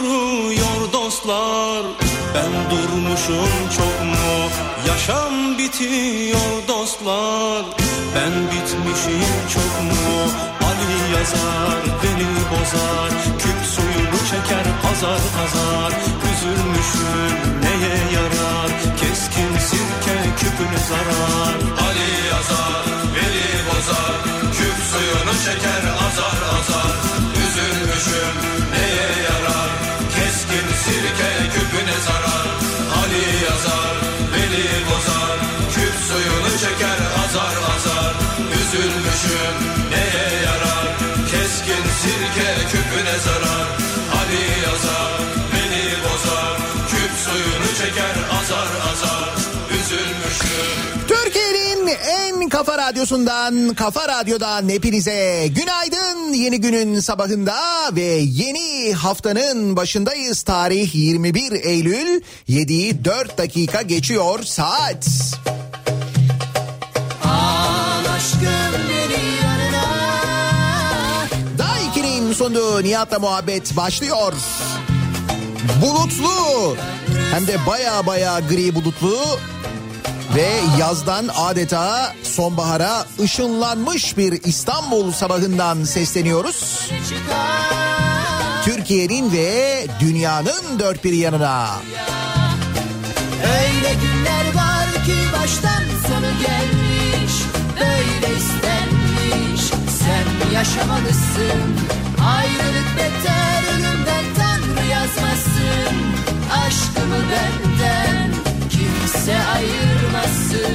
duruyor dostlar. Ben durmuşum çok mu? Yaşam bitiyor dostlar. Ben bitmişim çok mu? Ali yazar beni bozar. Küp suyunu çeker azar azar Üzülmüşüm neye yarar? Keskin sirke küpüne zarar. Ali yazar, veli bozar. Küp suyunu çeker azar azar. Üzülmüşüm küpüne zarar Ali yazar, veli bozar Küp suyunu çeker azar azar Türkiye'nin en kafa radyosundan, kafa radyodan hepinize günaydın. Yeni günün sabahında ve yeni haftanın başındayız. Tarih 21 Eylül 7'yi 4 dakika geçiyor saat. Daha 2'nin sonunda Nihat'la muhabbet başlıyor. Bulutlu hem de baya baya gri bulutlu ve yazdan adeta sonbahara ışınlanmış bir İstanbul sabahından sesleniyoruz. Türkiye'nin ve dünyanın dört bir yanına. Öyle günler var ki baştan yaşamalısın. Ayrılık beter ölümden Tanrı yazmasın. Aşkımı benden Kimse ayırmasın.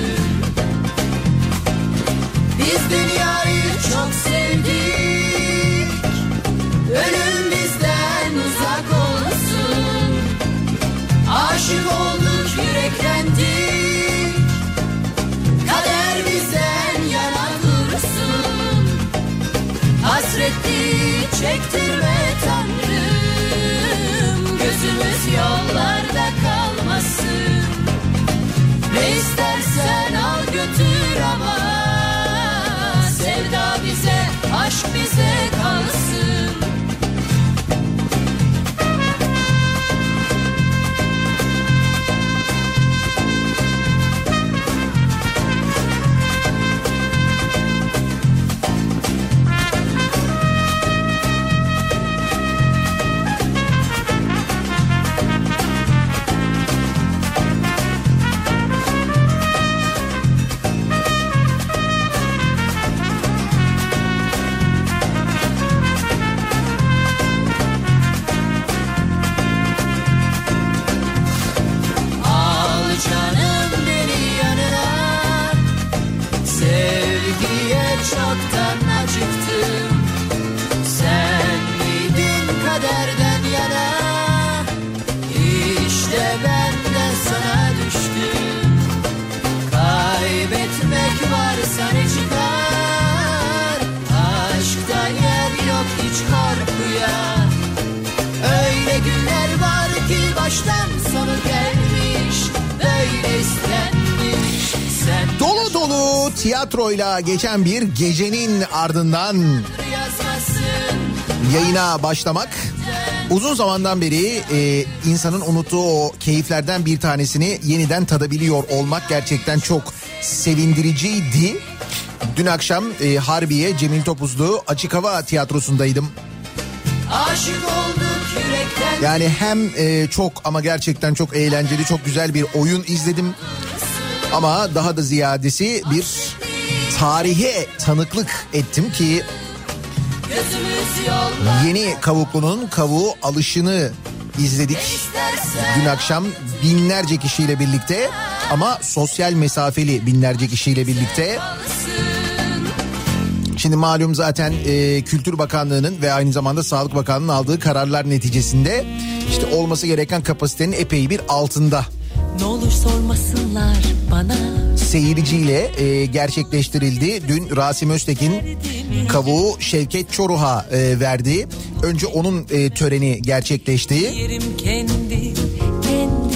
Biz dünyayı çok sevdik. Ölüm bizden uzak olsun. Aşık olduk yüreklendik geçen bir gecenin ardından yayına başlamak uzun zamandan beri e, insanın unuttuğu o keyiflerden bir tanesini yeniden tadabiliyor olmak gerçekten çok sevindiriciydi. Dün akşam e, Harbiye Cemil Topuzlu Açık Hava Tiyatrosu'ndaydım. Aşık olduk yürekten Yani hem e, çok ama gerçekten çok eğlenceli, çok güzel bir oyun izledim. Ama daha da ziyadesi bir tarihe tanıklık ettim ki yeni kavuklunun kavuğu alışını izledik. Dün akşam binlerce kişiyle birlikte ama sosyal mesafeli binlerce kişiyle birlikte. Şimdi malum zaten e, Kültür Bakanlığı'nın ve aynı zamanda Sağlık Bakanlığı'nın aldığı kararlar neticesinde işte olması gereken kapasitenin epey bir altında Ne olur sormasınlar bana seyirciyle e, gerçekleştirildi. Dün Rasim Öztekin kavuğu Şevket Çoruh'a e, verdi. Önce onun e, töreni gerçekleşti.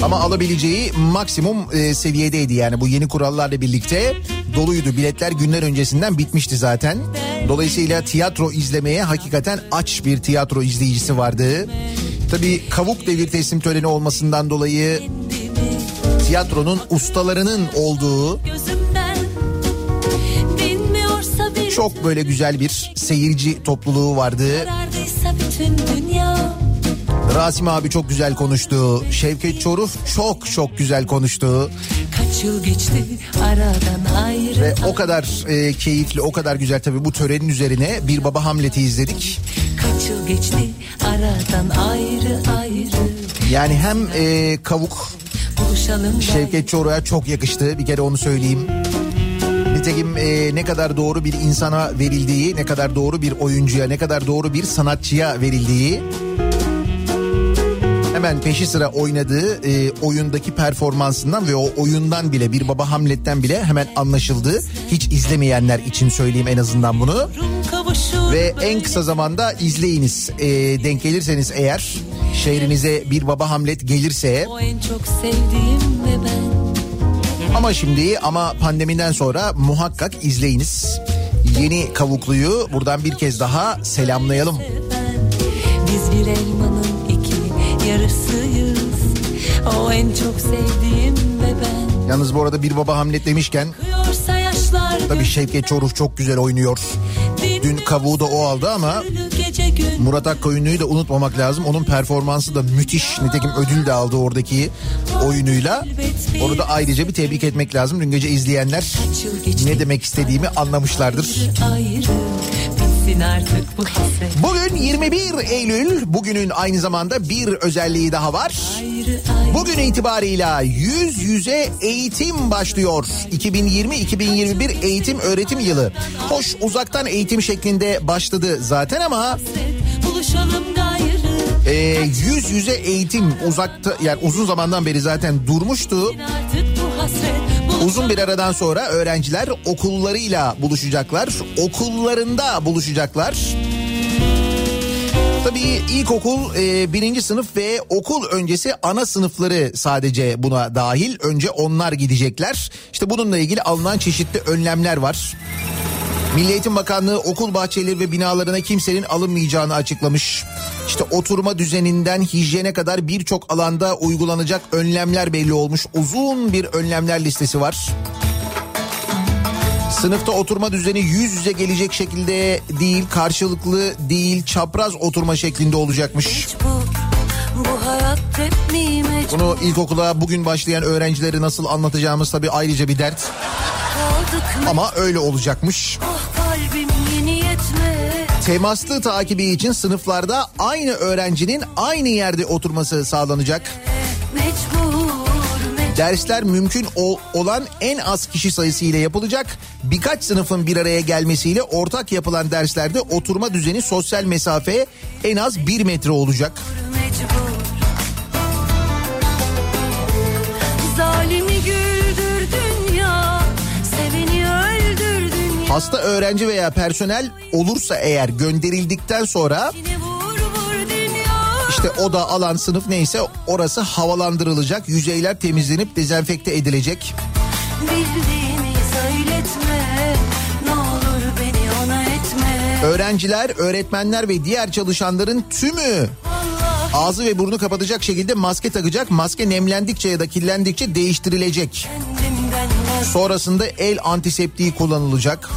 Ama alabileceği maksimum e, seviyedeydi yani bu yeni kurallarla birlikte doluydu. Biletler günler öncesinden bitmişti zaten. Dolayısıyla tiyatro izlemeye hakikaten aç bir tiyatro izleyicisi vardı. Tabii kavuk devir teslim töreni olmasından dolayı tiyatronun ustalarının olduğu çok böyle güzel bir seyirci topluluğu vardı. Rasim abi çok güzel konuştu. Şevket Çoruh çok çok güzel konuştu. kaç yıl geçti aradan ayrı Ve o kadar e, keyifli, o kadar güzel tabii bu törenin üzerine bir baba Hamlet'i izledik. kaç yıl geçti aradan ayrı ayrı Yani hem e, Kavuk buluşalım Şevket Çoruh'a çok yakıştı bir kere onu söyleyeyim. Nitekim e, ne kadar doğru bir insana verildiği, ne kadar doğru bir oyuncuya, ne kadar doğru bir sanatçıya verildiği hemen peşi sıra oynadığı e, oyundaki performansından ve o oyundan bile bir baba Hamlet'ten bile hemen anlaşıldı. Hiç izlemeyenler için söyleyeyim en azından bunu. Ve en kısa zamanda izleyiniz. E, denk gelirseniz eğer şehrinize bir baba Hamlet gelirse o en çok sevdiğim ve ben ama şimdi ama pandemiden sonra muhakkak izleyiniz. Yeni kavukluyu buradan bir kez daha selamlayalım. biz bir elmanın yarısıyız o en çok sevdiğim ve ben Yalnız bu arada bir baba Hamlet demişken tabii Şevket Çoruh çok güzel oynuyor. Dün kavuğu da o aldı ama Murat Akkoyunlu'yu da unutmamak lazım. Onun performansı da müthiş. Nitekim ödül de aldı oradaki oyunuyla. Onu da ayrıca bir tebrik etmek lazım. Dün gece izleyenler ne demek istediğimi anlamışlardır. ayrı bitsin artık bu hasret Bugün 21 Eylül. Bugünün aynı zamanda bir özelliği daha var. Bugün itibarıyla yüz yüze eğitim başlıyor. 2020-2021 eğitim öğretim yılı. Hoş uzaktan eğitim şeklinde başladı zaten ama buluşalım gayrı e, yüz yüze eğitim uzakta yani uzun zamandan beri zaten durmuştu. Uzun bir aradan sonra öğrenciler okullarıyla buluşacaklar. Okullarında buluşacaklar. Tabii ilkokul e, birinci sınıf ve okul öncesi ana sınıfları sadece buna dahil. Önce onlar gidecekler. İşte bununla ilgili alınan çeşitli önlemler var. Milli Eğitim Bakanlığı okul bahçeleri ve binalarına kimsenin alınmayacağını açıklamış. İşte oturma düzeninden hijyene kadar birçok alanda uygulanacak önlemler belli olmuş. Uzun bir önlemler listesi var. Sınıfta oturma düzeni yüz yüze gelecek şekilde değil, karşılıklı değil, çapraz oturma şeklinde olacakmış. Bunu ilkokula bugün başlayan öğrencileri nasıl anlatacağımız tabii ayrıca bir dert. Ama öyle olacakmış. ah Temaslı takibi için sınıflarda aynı öğrencinin aynı yerde oturması sağlanacak. Dersler mümkün ol- olan en az kişi sayısı ile yapılacak. Birkaç sınıfın bir araya gelmesiyle ortak yapılan derslerde oturma düzeni sosyal mesafe en az bir metre olacak. mecbur Hasta öğrenci veya personel olursa eğer gönderildikten sonra işte oda alan sınıf neyse orası havalandırılacak. Yüzeyler temizlenip dezenfekte edilecek. Etme Öğrenciler, öğretmenler ve diğer çalışanların tümü ağzı ve burnu kapatacak şekilde maske takacak. Maske nemlendikçe ya da kirlendikçe değiştirilecek. Vazgeçer Sonrasında el antiseptiği kullanılacak.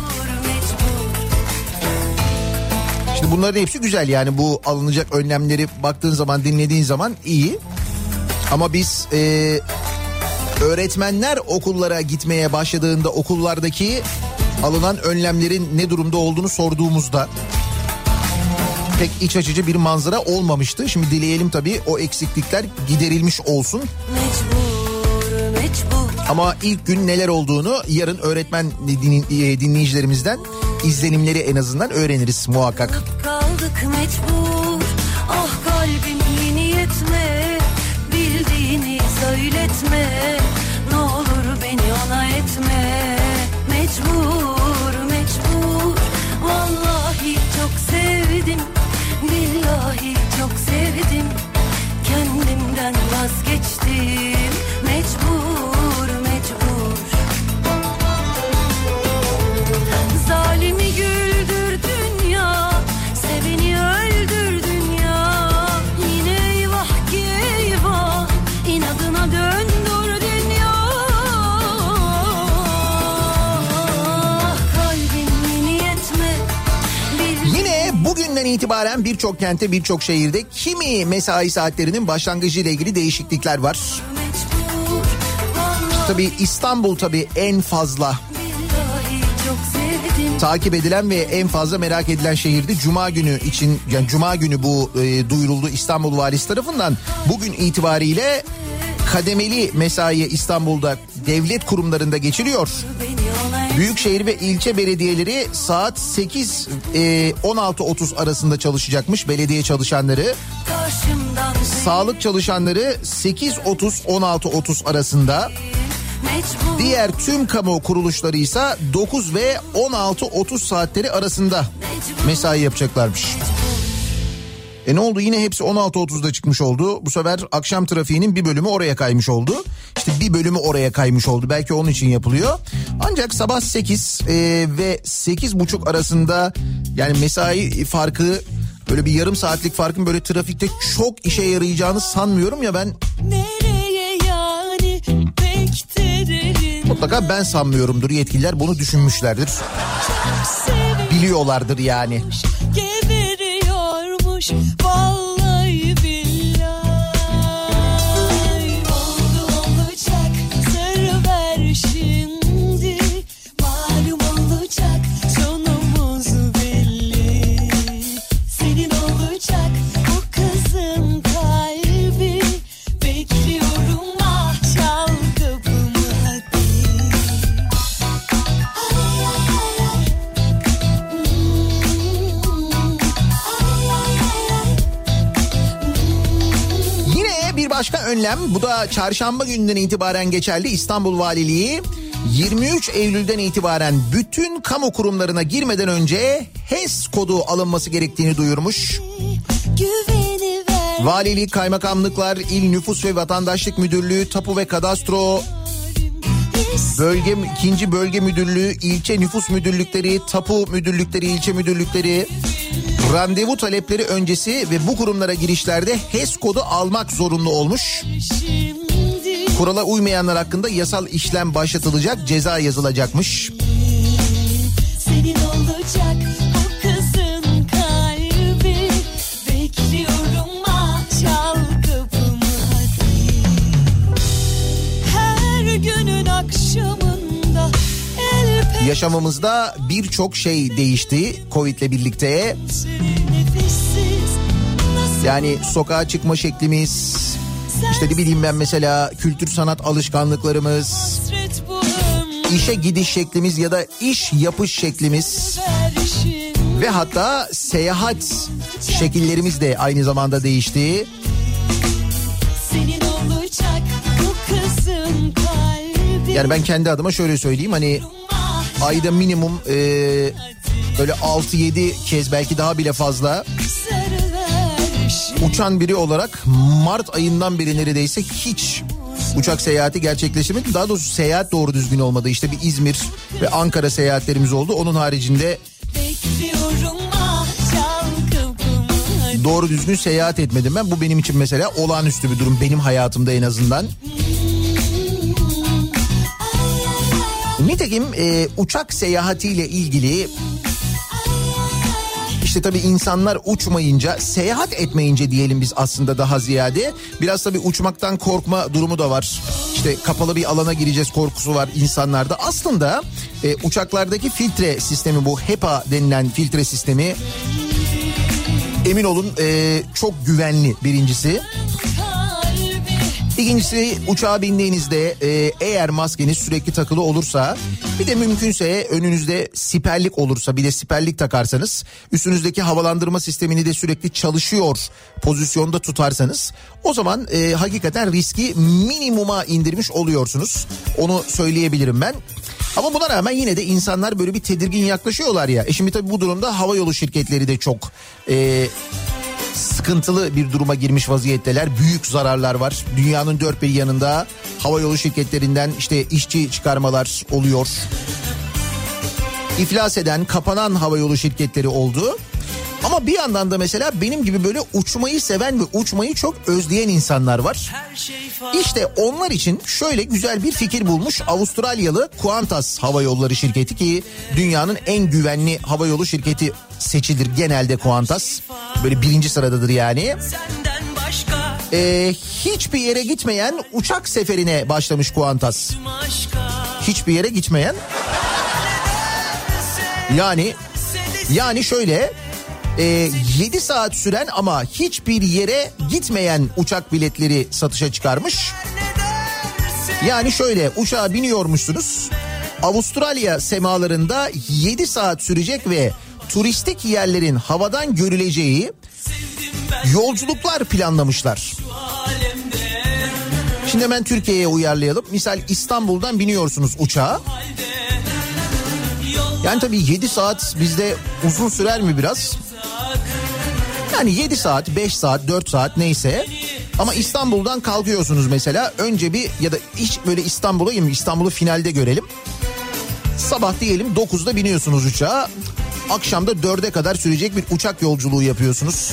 Şimdi bunların hepsi güzel yani bu alınacak önlemleri baktığın zaman dinlediğin zaman iyi. Ama biz e, öğretmenler okullara gitmeye başladığında okullardaki alınan önlemlerin ne durumda olduğunu sorduğumuzda pek iç açıcı bir manzara olmamıştı. Şimdi dileyelim tabii o eksiklikler giderilmiş olsun. Mecbur Ama ilk gün neler olduğunu yarın öğretmen e, dinleyicilerimizden izlenimleri en azından öğreniriz muhakkak. kaldık mecbur. Ah kalbim yeni yetme Bildiğini söyletme. Ne olur beni ona etme. Mecbur mecbur. Vallahi çok sevdim. Billahi çok sevdim. Kendimden vazgeçtim itibaren birçok kente birçok şehirde kimi mesai saatlerinin başlangıcı ile ilgili değişiklikler var. Tabii İstanbul tabii en fazla takip edilen ve en fazla merak edilen şehirdi. Cuma günü için yani Cuma günü bu e, duyuruldu İstanbul Valisi tarafından. Bugün itibariyle kademeli mesai İstanbul'da devlet kurumlarında geçiliyor. Büyükşehir ve ilçe belediyeleri saat 8 e, 16.30 arasında çalışacakmış belediye çalışanları. Sağlık çalışanları 8.30 16.30 arasında. mecbur Diğer tüm kamu kuruluşları ise 9 ve 16.30 saatleri arasında mesai yapacaklarmış. E ne oldu yine hepsi 16.30'da çıkmış oldu. Bu sefer akşam trafiğinin bir bölümü oraya kaymış oldu. İşte bir bölümü oraya kaymış oldu. Belki onun için yapılıyor. Ancak sabah 8 e, ve 8.30 arasında yani mesai farkı böyle bir yarım saatlik farkın böyle trafikte çok işe yarayacağını sanmıyorum ya ben Nereye yani mutlaka ben sanmıyorumdur yetkililer bunu düşünmüşlerdir. Biliyorlardır yani. Geberiyormuş vallahi önlem bu da çarşamba gününden itibaren geçerli İstanbul Valiliği 23 Eylül'den itibaren bütün kamu kurumlarına girmeden önce HES kodu alınması gerektiğini duyurmuş. Valilik, kaymakamlıklar, il nüfus ve vatandaşlık müdürlüğü, tapu ve kadastro, bölge ikinci bölge müdürlüğü, ilçe nüfus müdürlükleri, tapu müdürlükleri, ilçe müdürlükleri randevu talepleri öncesi ve bu kurumlara girişlerde HES kodu almak zorunlu olmuş. Kurala uymayanlar hakkında yasal işlem başlatılacak, ceza yazılacakmış. Senin olacak Yaşamımızda birçok şey değişti Covid'le birlikte. Yani sokağa çıkma şeklimiz, işte ne bileyim ben mesela kültür sanat alışkanlıklarımız, işe gidiş şeklimiz ya da iş yapış şeklimiz ve hatta seyahat şekillerimiz de aynı zamanda değişti. Yani ben kendi adıma şöyle söyleyeyim hani ayda minimum e, böyle 6-7 kez belki daha bile fazla uçan biri olarak Mart ayından beri neredeyse hiç uçak seyahati gerçekleştirmedim. Daha doğrusu seyahat doğru düzgün olmadı. İşte bir İzmir ve Ankara seyahatlerimiz oldu. Onun haricinde doğru düzgün seyahat etmedim ben. Bu benim için mesela olağanüstü bir durum benim hayatımda en azından. Nitekim e, uçak seyahatiyle ilgili işte tabii insanlar uçmayınca, seyahat etmeyince diyelim biz aslında daha ziyade. Biraz tabii uçmaktan korkma durumu da var. İşte kapalı bir alana gireceğiz korkusu var insanlarda. Aslında e, uçaklardaki filtre sistemi bu HEPA denilen filtre sistemi emin olun e, çok güvenli birincisi. İkincisi uçağa bindiğinizde e, eğer maskeniz sürekli takılı olursa bir de mümkünse önünüzde siperlik olursa bir de siperlik takarsanız üstünüzdeki havalandırma sistemini de sürekli çalışıyor pozisyonda tutarsanız o zaman e, hakikaten riski minimuma indirmiş oluyorsunuz. Onu söyleyebilirim ben. Ama buna rağmen yine de insanlar böyle bir tedirgin yaklaşıyorlar ya. E şimdi tabii bu durumda hava yolu şirketleri de çok e, sıkıntılı bir duruma girmiş vaziyetteler. Büyük zararlar var. Dünyanın dört bir yanında havayolu şirketlerinden işte işçi çıkarmalar oluyor. İflas eden, kapanan havayolu şirketleri oldu. Ama bir yandan da mesela benim gibi böyle uçmayı seven ve uçmayı çok özleyen insanlar var. İşte onlar için şöyle güzel bir fikir bulmuş Avustralyalı Qantas Hava Yolları şirketi ki dünyanın en güvenli havayolu şirketi seçilir genelde Qantas. Böyle birinci sıradadır yani. Ee, hiçbir yere gitmeyen uçak seferine başlamış Qantas. Hiçbir yere gitmeyen. Yani yani şöyle e, 7 saat süren ama hiçbir yere gitmeyen uçak biletleri satışa çıkarmış. Yani şöyle uçağa biniyormuşsunuz. Avustralya semalarında 7 saat sürecek ve turistik yerlerin havadan görüleceği yolculuklar planlamışlar. Şimdi hemen Türkiye'ye uyarlayalım. Misal İstanbul'dan biniyorsunuz uçağa. Yani tabii 7 saat bizde uzun sürer mi biraz? Yani 7 saat, 5 saat, 4 saat neyse. Ama İstanbul'dan kalkıyorsunuz mesela. Önce bir ya da hiç böyle İstanbul'a gibi İstanbul'u finalde görelim. Sabah diyelim 9'da biniyorsunuz uçağa. Akşamda 4'e kadar sürecek bir uçak yolculuğu yapıyorsunuz.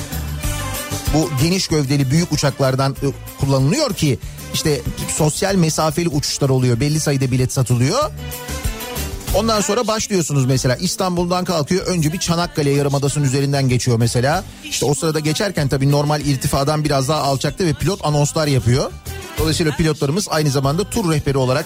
Bu geniş gövdeli büyük uçaklardan e, kullanılıyor ki işte sosyal mesafeli uçuşlar oluyor. Belli sayıda bilet satılıyor. Ondan sonra başlıyorsunuz mesela İstanbul'dan kalkıyor önce bir Çanakkale Yarımadası'nın üzerinden geçiyor mesela. İşte o sırada geçerken tabii normal irtifadan biraz daha alçakta ve pilot anonslar yapıyor. Dolayısıyla pilotlarımız aynı zamanda tur rehberi olarak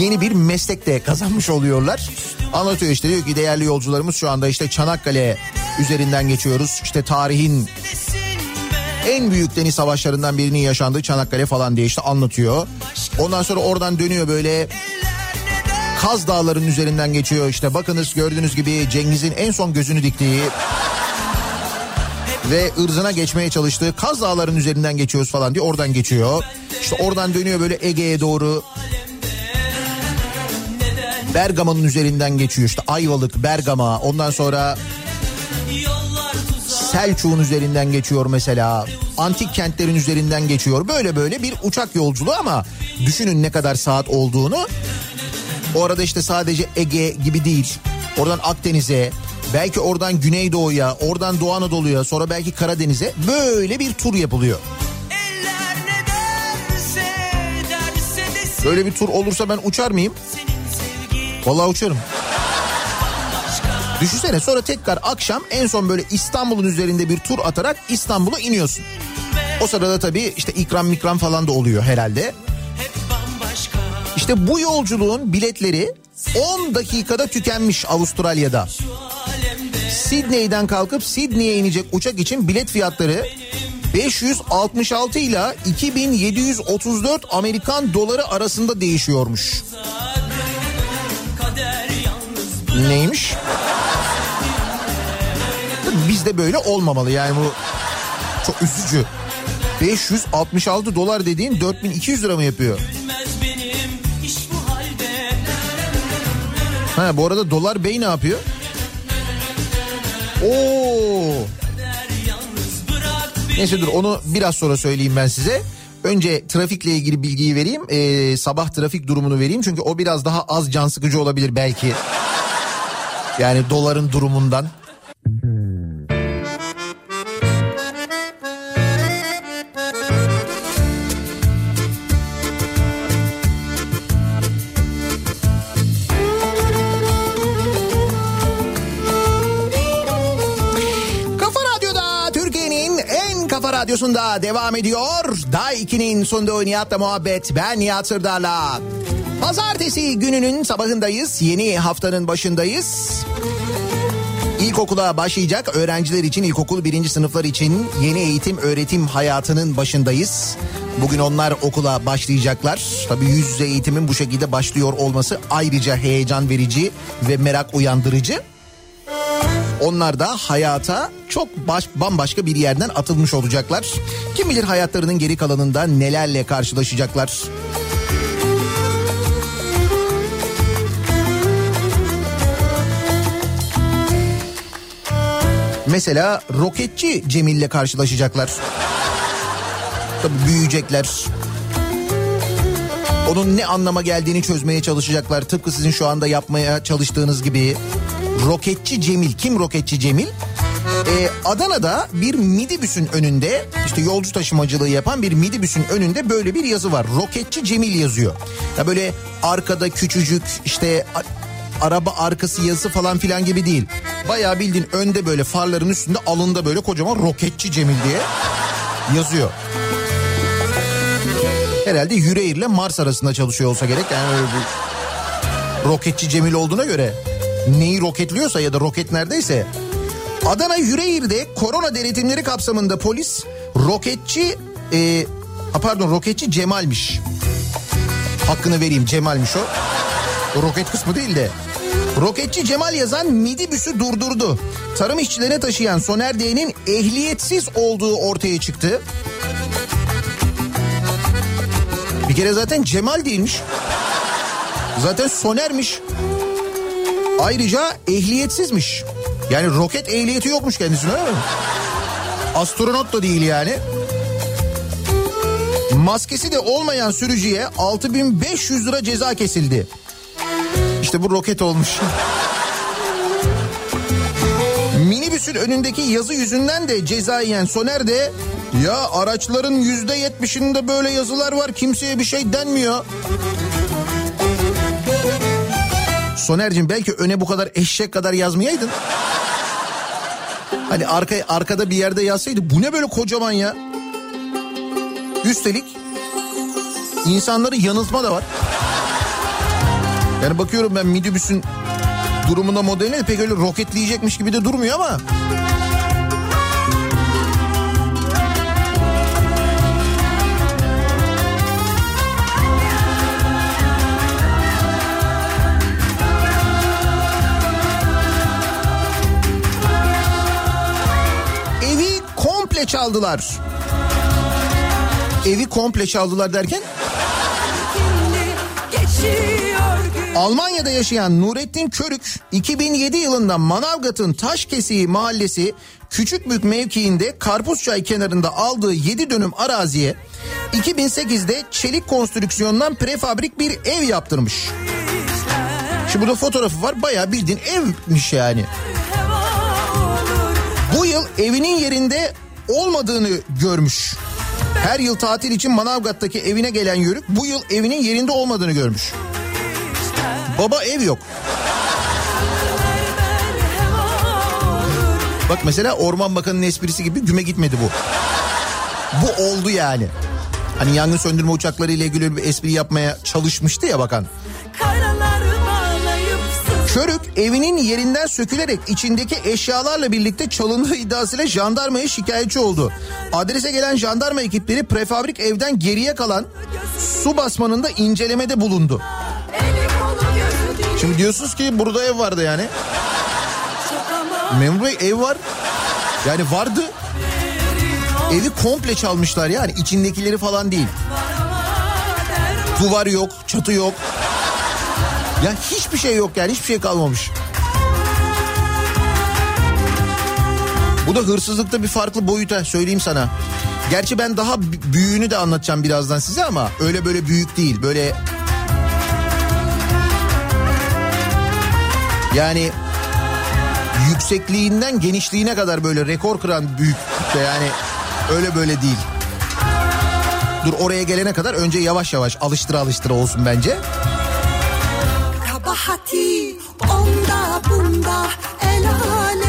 yeni bir meslek de kazanmış oluyorlar. Anlatıyor işte diyor ki değerli yolcularımız şu anda işte Çanakkale üzerinden geçiyoruz. İşte tarihin en büyük deniz savaşlarından birinin yaşandığı Çanakkale falan diye işte anlatıyor. Ondan sonra oradan dönüyor böyle Kaz Dağları'nın üzerinden geçiyor. İşte bakınız gördüğünüz gibi Cengiz'in en son gözünü diktiği ve ırzına geçmeye çalıştığı Kaz Dağları'nın üzerinden geçiyoruz falan diye oradan geçiyor. İşte oradan dönüyor böyle Ege'ye doğru Bergama'nın üzerinden geçiyor işte Ayvalık, Bergama ondan sonra Selçuk'un üzerinden geçiyor mesela. Antik kentlerin üzerinden geçiyor. Böyle böyle bir uçak yolculuğu ama düşünün ne kadar saat olduğunu. O arada işte sadece Ege gibi değil. Oradan Akdeniz'e, belki oradan Güneydoğu'ya, oradan Doğu Anadolu'ya, sonra belki Karadeniz'e böyle bir tur yapılıyor. Böyle bir tur olursa ben uçar mıyım? Vallahi uçarım. Düşünsene sonra tekrar akşam en son böyle İstanbul'un üzerinde bir tur atarak İstanbul'a iniyorsun. O sırada tabii işte ikram mikram falan da oluyor herhalde. İşte bu yolculuğun biletleri 10 dakikada tükenmiş Avustralya'da. Sydney'den kalkıp Sydney'e inecek uçak için bilet fiyatları 566 ile 2734 Amerikan doları arasında değişiyormuş. Neymiş? Bizde böyle olmamalı yani bu çok üzücü. 566 dolar dediğin 4200 lira mı yapıyor? bu Ha bu arada dolar bey ne yapıyor? Oo. Neyse dur onu biraz sonra söyleyeyim ben size. Önce trafikle ilgili bilgiyi vereyim. Ee, sabah trafik durumunu vereyim. Çünkü o biraz daha az can sıkıcı olabilir belki. Yani doların durumundan. Radyosunda devam ediyor. Day 2'nin sonunda Nihat'la muhabbet. Ben Nihat Sırdar'la. Pazartesi gününün sabahındayız. Yeni haftanın başındayız. İlkokula başlayacak öğrenciler için ilkokul birinci sınıflar için yeni eğitim öğretim hayatının başındayız. Bugün onlar okula başlayacaklar. Tabii yüz yüze eğitimin bu şekilde başlıyor olması ayrıca heyecan verici ve merak uyandırıcı. Onlar da hayata çok baş, bambaşka bir yerden atılmış olacaklar. Kim bilir hayatlarının geri kalanında nelerle karşılaşacaklar. Mesela roketçi Cemil'le karşılaşacaklar. Tabii büyüyecekler. Onun ne anlama geldiğini çözmeye çalışacaklar. Tıpkı sizin şu anda yapmaya çalıştığınız gibi. Roketçi Cemil. Kim Roketçi Cemil? Ee, Adana'da bir midibüsün önünde işte yolcu taşımacılığı yapan bir midibüsün önünde böyle bir yazı var. Roketçi Cemil yazıyor. Ya böyle arkada küçücük işte araba arkası yazısı falan filan gibi değil. Bayağı bildiğin önde böyle farların üstünde alında böyle kocaman Roketçi Cemil diye yazıyor. Herhalde Yüreğir ile Mars arasında çalışıyor olsa gerek. Yani öyle bir roketçi Cemil olduğuna göre neyi roketliyorsa ya da roket neredeyse. Adana Yüreğir'de korona denetimleri kapsamında polis roketçi e, pardon roketçi Cemal'miş. Hakkını vereyim Cemal'miş o. O roket kısmı değil de. Roketçi Cemal yazan midibüsü durdurdu. Tarım işçilerine taşıyan Soner D'nin ehliyetsiz olduğu ortaya çıktı. Bir kere zaten Cemal değilmiş. Zaten Soner'miş. Ayrıca ehliyetsizmiş. Yani roket ehliyeti yokmuş kendisine öyle mi? Astronot da değil yani. Maskesi de olmayan sürücüye 6500 lira ceza kesildi. İşte bu roket olmuş. Minibüsün önündeki yazı yüzünden de ceza yiyen Soner de ya araçların yüzde yetmişinde böyle yazılar var kimseye bir şey denmiyor. Soner'cim belki öne bu kadar eşek kadar yazmayaydın. Hani arka, arkada bir yerde yazsaydı bu ne böyle kocaman ya. Üstelik insanları yanıltma da var. Yani bakıyorum ben midibüsün durumuna modeline pek öyle roketleyecekmiş gibi de durmuyor ama. Çaldılar. Evi komple çaldılar derken Almanya'da yaşayan Nurettin Körük 2007 yılında Manavgat'ın Taşkesiği mahallesi Küçükbük mevkiinde Karpuzçay kenarında aldığı 7 dönüm araziye 2008'de çelik konstrüksiyondan prefabrik bir ev yaptırmış. Şimdi burada fotoğrafı var bayağı bildiğin evmiş yani. Bu yıl evinin yerinde olmadığını görmüş. Her yıl tatil için Manavgat'taki evine gelen Yörük bu yıl evinin yerinde olmadığını görmüş. Baba ev yok. Bak mesela Orman Bakanı'nın esprisi gibi güme gitmedi bu. Bu oldu yani. Hani yangın söndürme uçakları ile ilgili bir espri yapmaya çalışmıştı ya bakan. Sızlar Körük evinin yerinden sökülerek içindeki eşyalarla birlikte çalındığı iddiasıyla jandarmaya şikayetçi oldu. Adrese gelen jandarma ekipleri prefabrik evden geriye kalan su basmanında incelemede bulundu. Şimdi diyorsunuz ki burada ev vardı yani. Memur Bey ev var. Yani vardı. Evi komple çalmışlar yani içindekileri falan değil. Duvar yok, çatı yok. Ya hiçbir şey yok yani hiçbir şey kalmamış. Bu da hırsızlıkta bir farklı boyuta söyleyeyim sana. Gerçi ben daha büyüğünü de anlatacağım birazdan size ama öyle böyle büyük değil. Böyle yani yüksekliğinden genişliğine kadar böyle rekor kıran büyüklükte yani öyle böyle değil. Dur oraya gelene kadar önce yavaş yavaş alıştıra alıştıra olsun bence. Bunda el alemde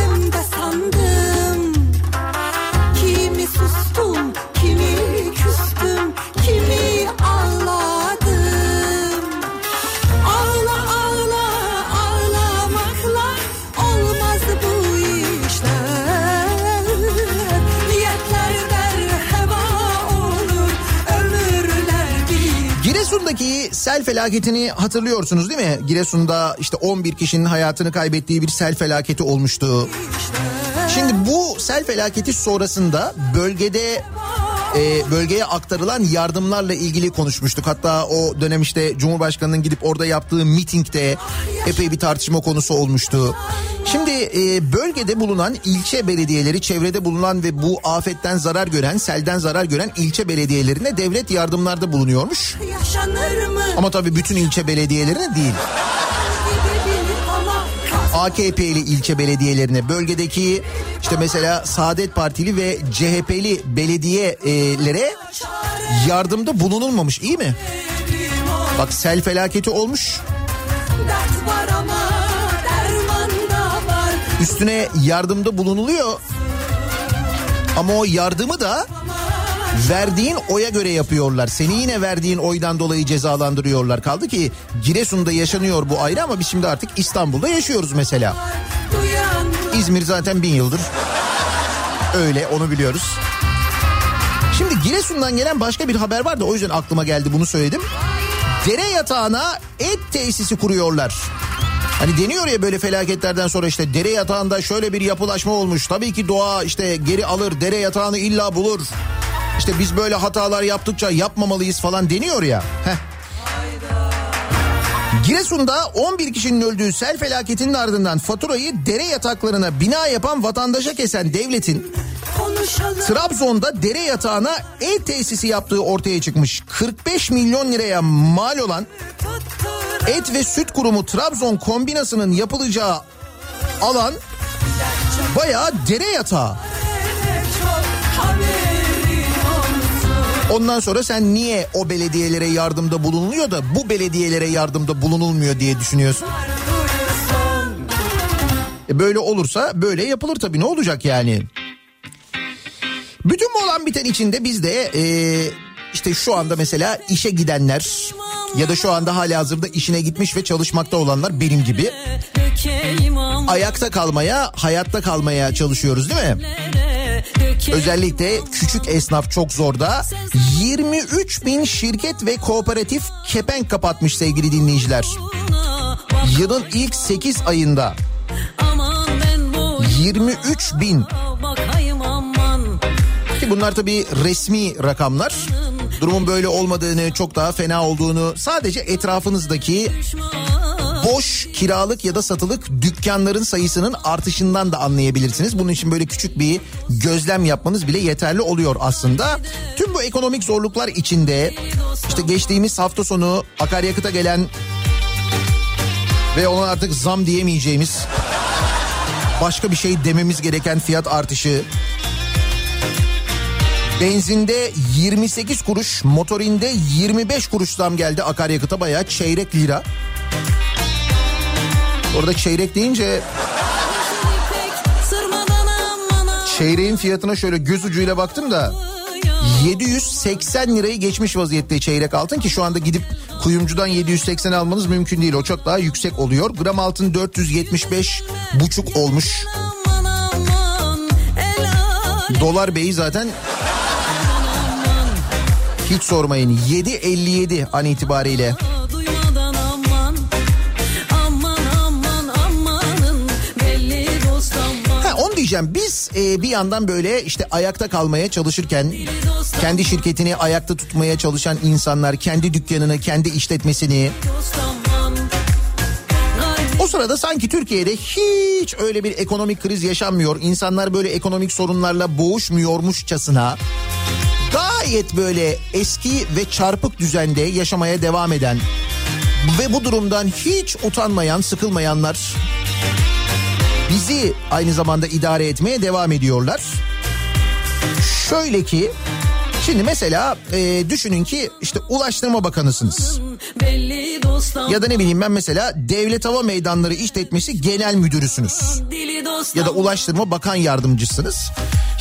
sel felaketini hatırlıyorsunuz değil mi? Giresun'da işte 11 kişinin hayatını kaybettiği bir sel felaketi olmuştu. Şimdi bu sel felaketi sonrasında bölgede e, bölgeye aktarılan yardımlarla ilgili konuşmuştuk. Hatta o dönem işte Cumhurbaşkanı'nın gidip orada yaptığı mitingde epey bir tartışma konusu olmuştu. Şimdi e, bölgede bulunan ilçe belediyeleri, çevrede bulunan ve bu afetten zarar gören, selden zarar gören ilçe belediyelerine devlet yardımlarda bulunuyormuş. Ama tabii bütün ilçe belediyelerine değil. AKP'li ilçe belediyelerine bölgedeki işte mesela Saadet Partili ve CHP'li belediyelere yardımda bulunulmamış iyi mi? Bak sel felaketi olmuş. Üstüne yardımda bulunuluyor. Ama o yardımı da verdiğin oya göre yapıyorlar. Seni yine verdiğin oydan dolayı cezalandırıyorlar. Kaldı ki Giresun'da yaşanıyor bu ayrı ama biz şimdi artık İstanbul'da yaşıyoruz mesela. İzmir zaten bin yıldır. Öyle onu biliyoruz. Şimdi Giresun'dan gelen başka bir haber var da o yüzden aklıma geldi bunu söyledim. Dere yatağına et tesisi kuruyorlar. Hani deniyor ya böyle felaketlerden sonra işte dere yatağında şöyle bir yapılaşma olmuş. Tabii ki doğa işte geri alır dere yatağını illa bulur. İşte biz böyle hatalar yaptıkça yapmamalıyız falan deniyor ya. Heh. Giresun'da 11 kişinin öldüğü sel felaketinin ardından faturayı dere yataklarına bina yapan vatandaşa kesen devletin. Trabzon'da dere yatağına ev tesisi yaptığı ortaya çıkmış. 45 milyon liraya mal olan et ve süt kurumu Trabzon kombinasının yapılacağı alan bayağı dere yatağı. Ondan sonra sen niye o belediyelere yardımda bulunuluyor da bu belediyelere yardımda bulunulmuyor diye düşünüyorsun? E böyle olursa böyle yapılır tabii ne olacak yani? Bütün bu olan biten içinde biz de e, işte şu anda mesela işe gidenler ya da şu anda hali hazırda işine gitmiş ve çalışmakta olanlar benim gibi ayakta kalmaya, hayatta kalmaya çalışıyoruz değil mi? Özellikle küçük esnaf çok zorda. 23 bin şirket ve kooperatif kepenk kapatmış sevgili dinleyiciler. Yılın ilk 8 ayında 23 bin. Ki bunlar tabii resmi rakamlar. Durumun böyle olmadığını, çok daha fena olduğunu sadece etrafınızdaki boş kiralık ya da satılık dükkanların sayısının artışından da anlayabilirsiniz. Bunun için böyle küçük bir gözlem yapmanız bile yeterli oluyor aslında. Tüm bu ekonomik zorluklar içinde işte geçtiğimiz hafta sonu akaryakıta gelen ve ona artık zam diyemeyeceğimiz başka bir şey dememiz gereken fiyat artışı Benzinde 28 kuruş, motorinde 25 kuruş zam geldi akaryakıta bayağı çeyrek lira. Orada çeyrek deyince çeyreğin fiyatına şöyle göz ucuyla baktım da 780 lirayı geçmiş vaziyette çeyrek altın ki şu anda gidip Kuyumcudan 780 almanız mümkün değil. O çok daha yüksek oluyor. Gram altın 475 buçuk olmuş. Dolar beyi zaten hiç sormayın. 7.57 an itibariyle. Diyeceğim. Biz e, bir yandan böyle işte ayakta kalmaya çalışırken kendi şirketini ayakta tutmaya çalışan insanlar kendi dükkanını kendi işletmesini o sırada sanki Türkiye'de hiç öyle bir ekonomik kriz yaşanmıyor. İnsanlar böyle ekonomik sorunlarla boğuşmuyormuşçasına gayet böyle eski ve çarpık düzende yaşamaya devam eden ve bu durumdan hiç utanmayan sıkılmayanlar bizi aynı zamanda idare etmeye devam ediyorlar. Şöyle ki şimdi mesela e, düşünün ki işte Ulaştırma Bakanısınız ya da ne bileyim ben mesela Devlet Hava Meydanları İşletmesi Genel Müdürüsünüz ya da. Ulaştırma Bakan Yardımcısınız.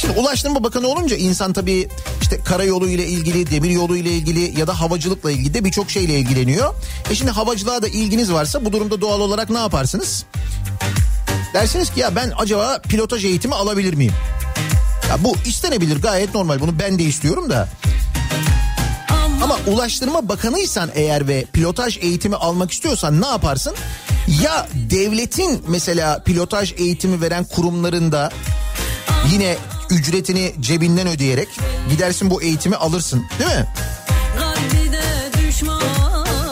Şimdi Ulaştırma Bakanı olunca insan tabii işte karayolu ile ilgili, demir yolu ile ilgili ya da havacılıkla ilgili de birçok şeyle ilgileniyor. E şimdi havacılığa da ilginiz varsa bu durumda doğal olarak ne yaparsınız? Dersiniz ki ya ben acaba pilotaj eğitimi alabilir miyim? Ya bu istenebilir gayet normal bunu ben de istiyorum da. Ama Ulaştırma Bakanıysan eğer ve pilotaj eğitimi almak istiyorsan ne yaparsın? Ya devletin mesela pilotaj eğitimi veren kurumlarında yine ücretini cebinden ödeyerek gidersin bu eğitimi alırsın değil mi?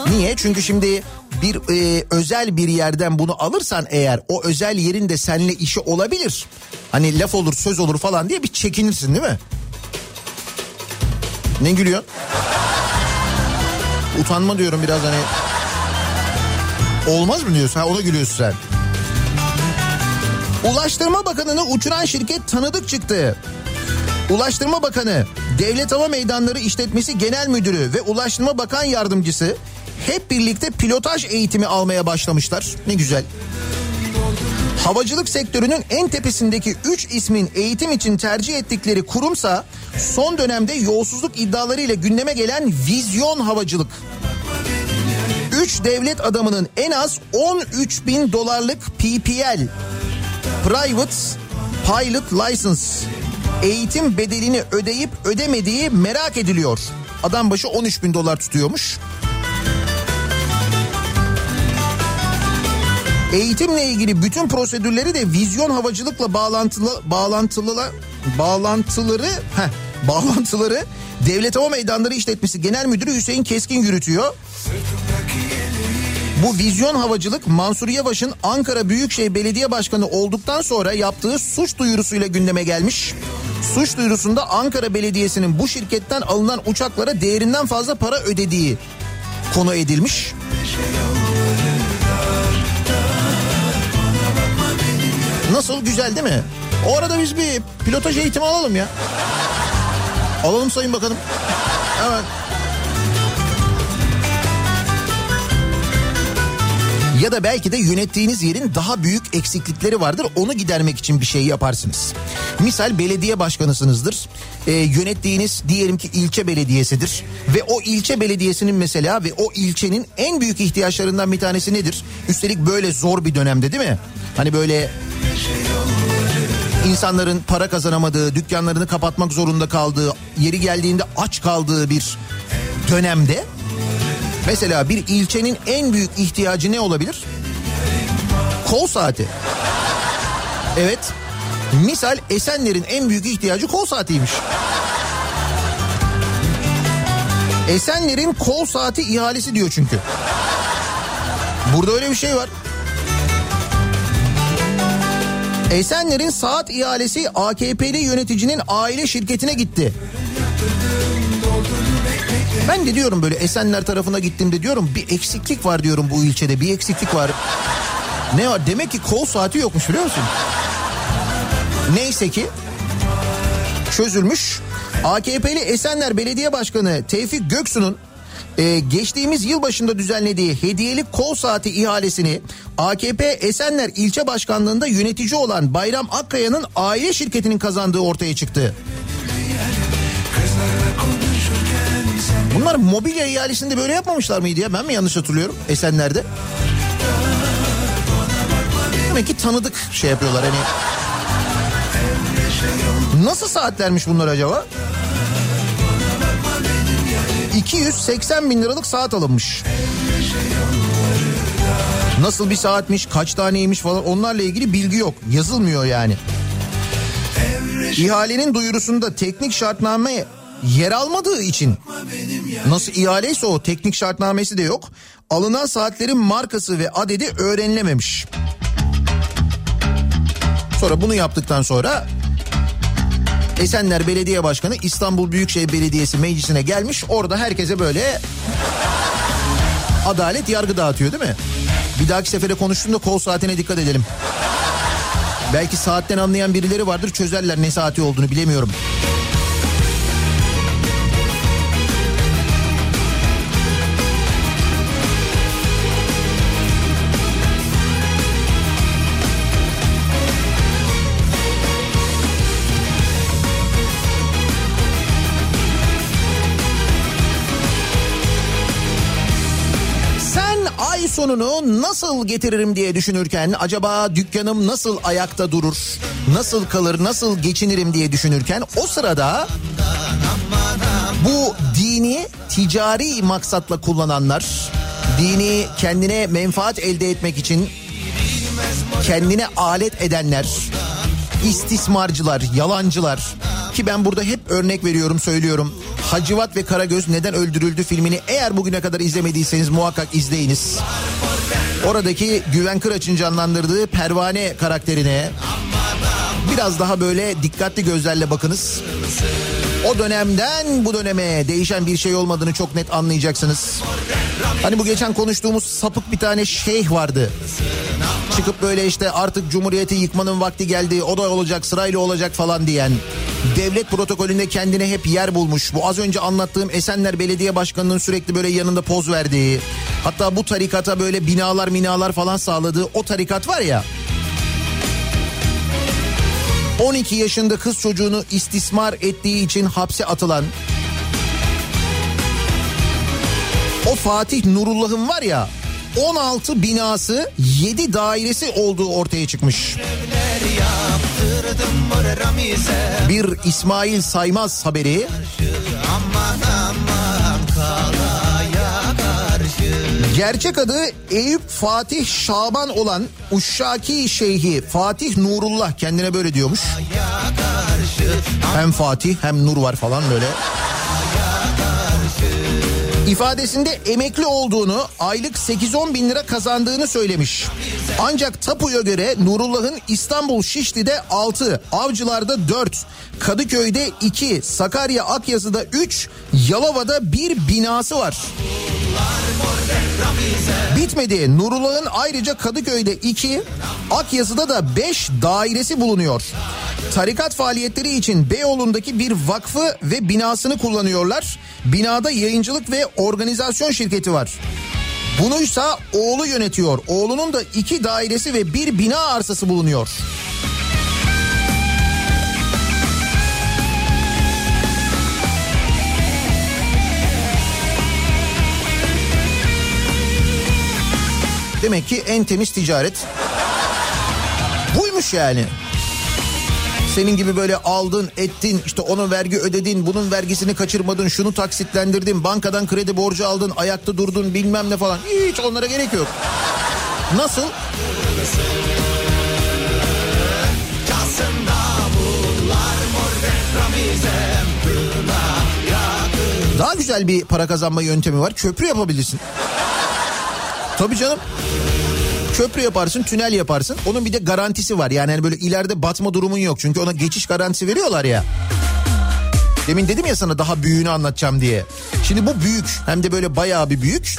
Niye? Çünkü şimdi bir e, özel bir yerden bunu alırsan eğer o özel yerin de seninle işi olabilir. Hani laf olur söz olur falan diye bir çekinirsin değil mi? Ne gülüyorsun? Utanma diyorum biraz hani. Olmaz mı diyorsun? Ha ona gülüyorsun sen. Ulaştırma Bakanı'nı uçuran şirket tanıdık çıktı. Ulaştırma Bakanı, Devlet Hava Meydanları İşletmesi Genel Müdürü ve Ulaştırma Bakan Yardımcısı hep birlikte pilotaj eğitimi almaya başlamışlar. Ne güzel. Havacılık sektörünün en tepesindeki 3 ismin eğitim için tercih ettikleri kurumsa son dönemde yolsuzluk iddialarıyla gündeme gelen Vizyon Havacılık. 3 devlet adamının en az 13 bin dolarlık PPL Private Pilot License eğitim bedelini ödeyip ödemediği merak ediliyor. Adam başı 13 bin dolar tutuyormuş. Eğitimle ilgili bütün prosedürleri de vizyon havacılıkla bağlantılı bağlantılı bağlantıları heh, bağlantıları Devlet Hava Meydanları İşletmesi Genel Müdürü Hüseyin Keskin yürütüyor. Bu vizyon havacılık Mansur Yavaş'ın Ankara Büyükşehir Belediye Başkanı olduktan sonra yaptığı suç duyurusuyla gündeme gelmiş. Suç duyurusunda Ankara Belediyesi'nin bu şirketten alınan uçaklara değerinden fazla para ödediği konu edilmiş. Nasıl güzel değil mi? O arada biz bir pilotaj eğitimi alalım ya. Alalım sayın bakanım. Evet. Ya da belki de yönettiğiniz yerin daha büyük eksiklikleri vardır. Onu gidermek için bir şey yaparsınız. Misal belediye başkanısınızdır. Ee, yönettiğiniz diyelim ki ilçe belediyesidir. Ve o ilçe belediyesinin mesela ve o ilçenin en büyük ihtiyaçlarından bir tanesi nedir? Üstelik böyle zor bir dönemde değil mi? Hani böyle insanların para kazanamadığı, dükkanlarını kapatmak zorunda kaldığı, yeri geldiğinde aç kaldığı bir dönemde mesela bir ilçenin en büyük ihtiyacı ne olabilir? Kol saati. Evet. Misal Esenler'in en büyük ihtiyacı kol saatiymiş. Esenler'in kol saati ihalesi diyor çünkü. Burada öyle bir şey var. Esenler'in saat ihalesi AKP'li yöneticinin aile şirketine gitti. Ben de diyorum böyle Esenler tarafına gittiğimde diyorum bir eksiklik var diyorum bu ilçede bir eksiklik var. Ne var demek ki kol saati yokmuş biliyor musun? Neyse ki çözülmüş. AKP'li Esenler Belediye Başkanı Tevfik Göksu'nun e, geçtiğimiz yıl başında düzenlediği hediyelik kol saati ihalesini AKP Esenler ilçe başkanlığında yönetici olan Bayram Akkaya'nın aile şirketinin kazandığı ortaya çıktı. Bunlar mobilya ihalesinde böyle yapmamışlar mıydı ya? Ben mi yanlış hatırlıyorum Esenler'de? Demek ki tanıdık şey yapıyorlar hani. Nasıl saatlermiş bunlar acaba? 280 bin liralık saat alınmış. Nasıl bir saatmiş, kaç taneymiş falan onlarla ilgili bilgi yok. Yazılmıyor yani. İhalenin duyurusunda teknik şartname yer almadığı için nasıl ihaleyse o teknik şartnamesi de yok. Alınan saatlerin markası ve adedi öğrenilememiş. Sonra bunu yaptıktan sonra Esenler Belediye Başkanı İstanbul Büyükşehir Belediyesi meclisine gelmiş. Orada herkese böyle adalet yargı dağıtıyor değil mi? Bir dahaki sefere konuştuğumda kol saatine dikkat edelim. Belki saatten anlayan birileri vardır çözerler ne saati olduğunu bilemiyorum. Sonunu nasıl getiririm diye düşünürken acaba dükkanım nasıl ayakta durur, nasıl kalır, nasıl geçinirim diye düşünürken o sırada bu dini ticari maksatla kullananlar, dini kendine menfaat elde etmek için kendine alet edenler, istismarcılar, yalancılar ki ben burada hep örnek veriyorum söylüyorum. Hacivat ve Karagöz neden öldürüldü filmini eğer bugüne kadar izlemediyseniz muhakkak izleyiniz. Oradaki Güven Kıraç'ın canlandırdığı Pervane karakterine biraz daha böyle dikkatli gözlerle bakınız. O dönemden bu döneme değişen bir şey olmadığını çok net anlayacaksınız. Hani bu geçen konuştuğumuz sapık bir tane şeyh vardı. Çıkıp böyle işte artık cumhuriyeti yıkmanın vakti geldi o da olacak sırayla olacak falan diyen. Devlet protokolünde kendine hep yer bulmuş. Bu az önce anlattığım Esenler Belediye Başkanı'nın sürekli böyle yanında poz verdiği. Hatta bu tarikata böyle binalar minalar falan sağladığı o tarikat var ya. 12 yaşında kız çocuğunu istismar ettiği için hapse atılan o Fatih Nurullah'ın var ya 16 binası 7 dairesi olduğu ortaya çıkmış. Bir İsmail Saymaz haberi. Gerçek adı Eyüp Fatih Şaban olan Uşşaki Şeyhi Fatih Nurullah kendine böyle diyormuş. Hem Fatih hem Nur var falan böyle. İfadesinde emekli olduğunu, aylık 8-10 bin lira kazandığını söylemiş. Ancak tapuya göre Nurullah'ın İstanbul Şişli'de 6, Avcılar'da 4, Kadıköy'de 2, Sakarya Akyazı'da 3, Yalova'da bir binası var. Bitmedi. Nurullah'ın ayrıca Kadıköy'de 2, Akyazı'da da 5 dairesi bulunuyor. Tarikat faaliyetleri için Beyoğlu'ndaki bir vakfı ve binasını kullanıyorlar. Binada yayıncılık ve organizasyon şirketi var. Bunuysa oğlu yönetiyor. Oğlunun da iki dairesi ve bir bina arsası bulunuyor. Demek ki en temiz ticaret buymuş yani. Senin gibi böyle aldın ettin işte onun vergi ödedin bunun vergisini kaçırmadın şunu taksitlendirdin bankadan kredi borcu aldın ayakta durdun bilmem ne falan hiç onlara gerek yok. Nasıl? Daha güzel bir para kazanma yöntemi var. Köprü yapabilirsin. Tabii canım. Köprü yaparsın, tünel yaparsın. Onun bir de garantisi var. Yani hani böyle ileride batma durumun yok. Çünkü ona geçiş garantisi veriyorlar ya. Demin dedim ya sana daha büyüğünü anlatacağım diye. Şimdi bu büyük hem de böyle bayağı bir büyük.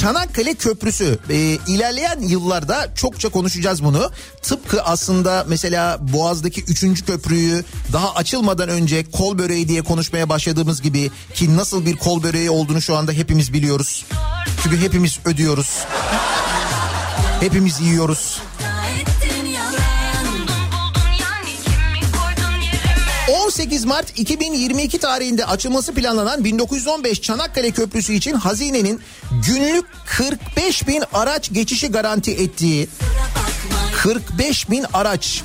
Çanakkale Köprüsü ee, ilerleyen yıllarda çokça konuşacağız bunu. Tıpkı aslında mesela Boğaz'daki 3. köprüyü daha açılmadan önce kol böreği diye konuşmaya başladığımız gibi ki nasıl bir kol böreği olduğunu şu anda hepimiz biliyoruz. Çünkü hepimiz ödüyoruz. Hepimiz yiyoruz. 18 18 Mart 2022 tarihinde açılması planlanan 1915 Çanakkale Köprüsü için hazinenin günlük 45 bin araç geçişi garanti ettiği 45 bin araç.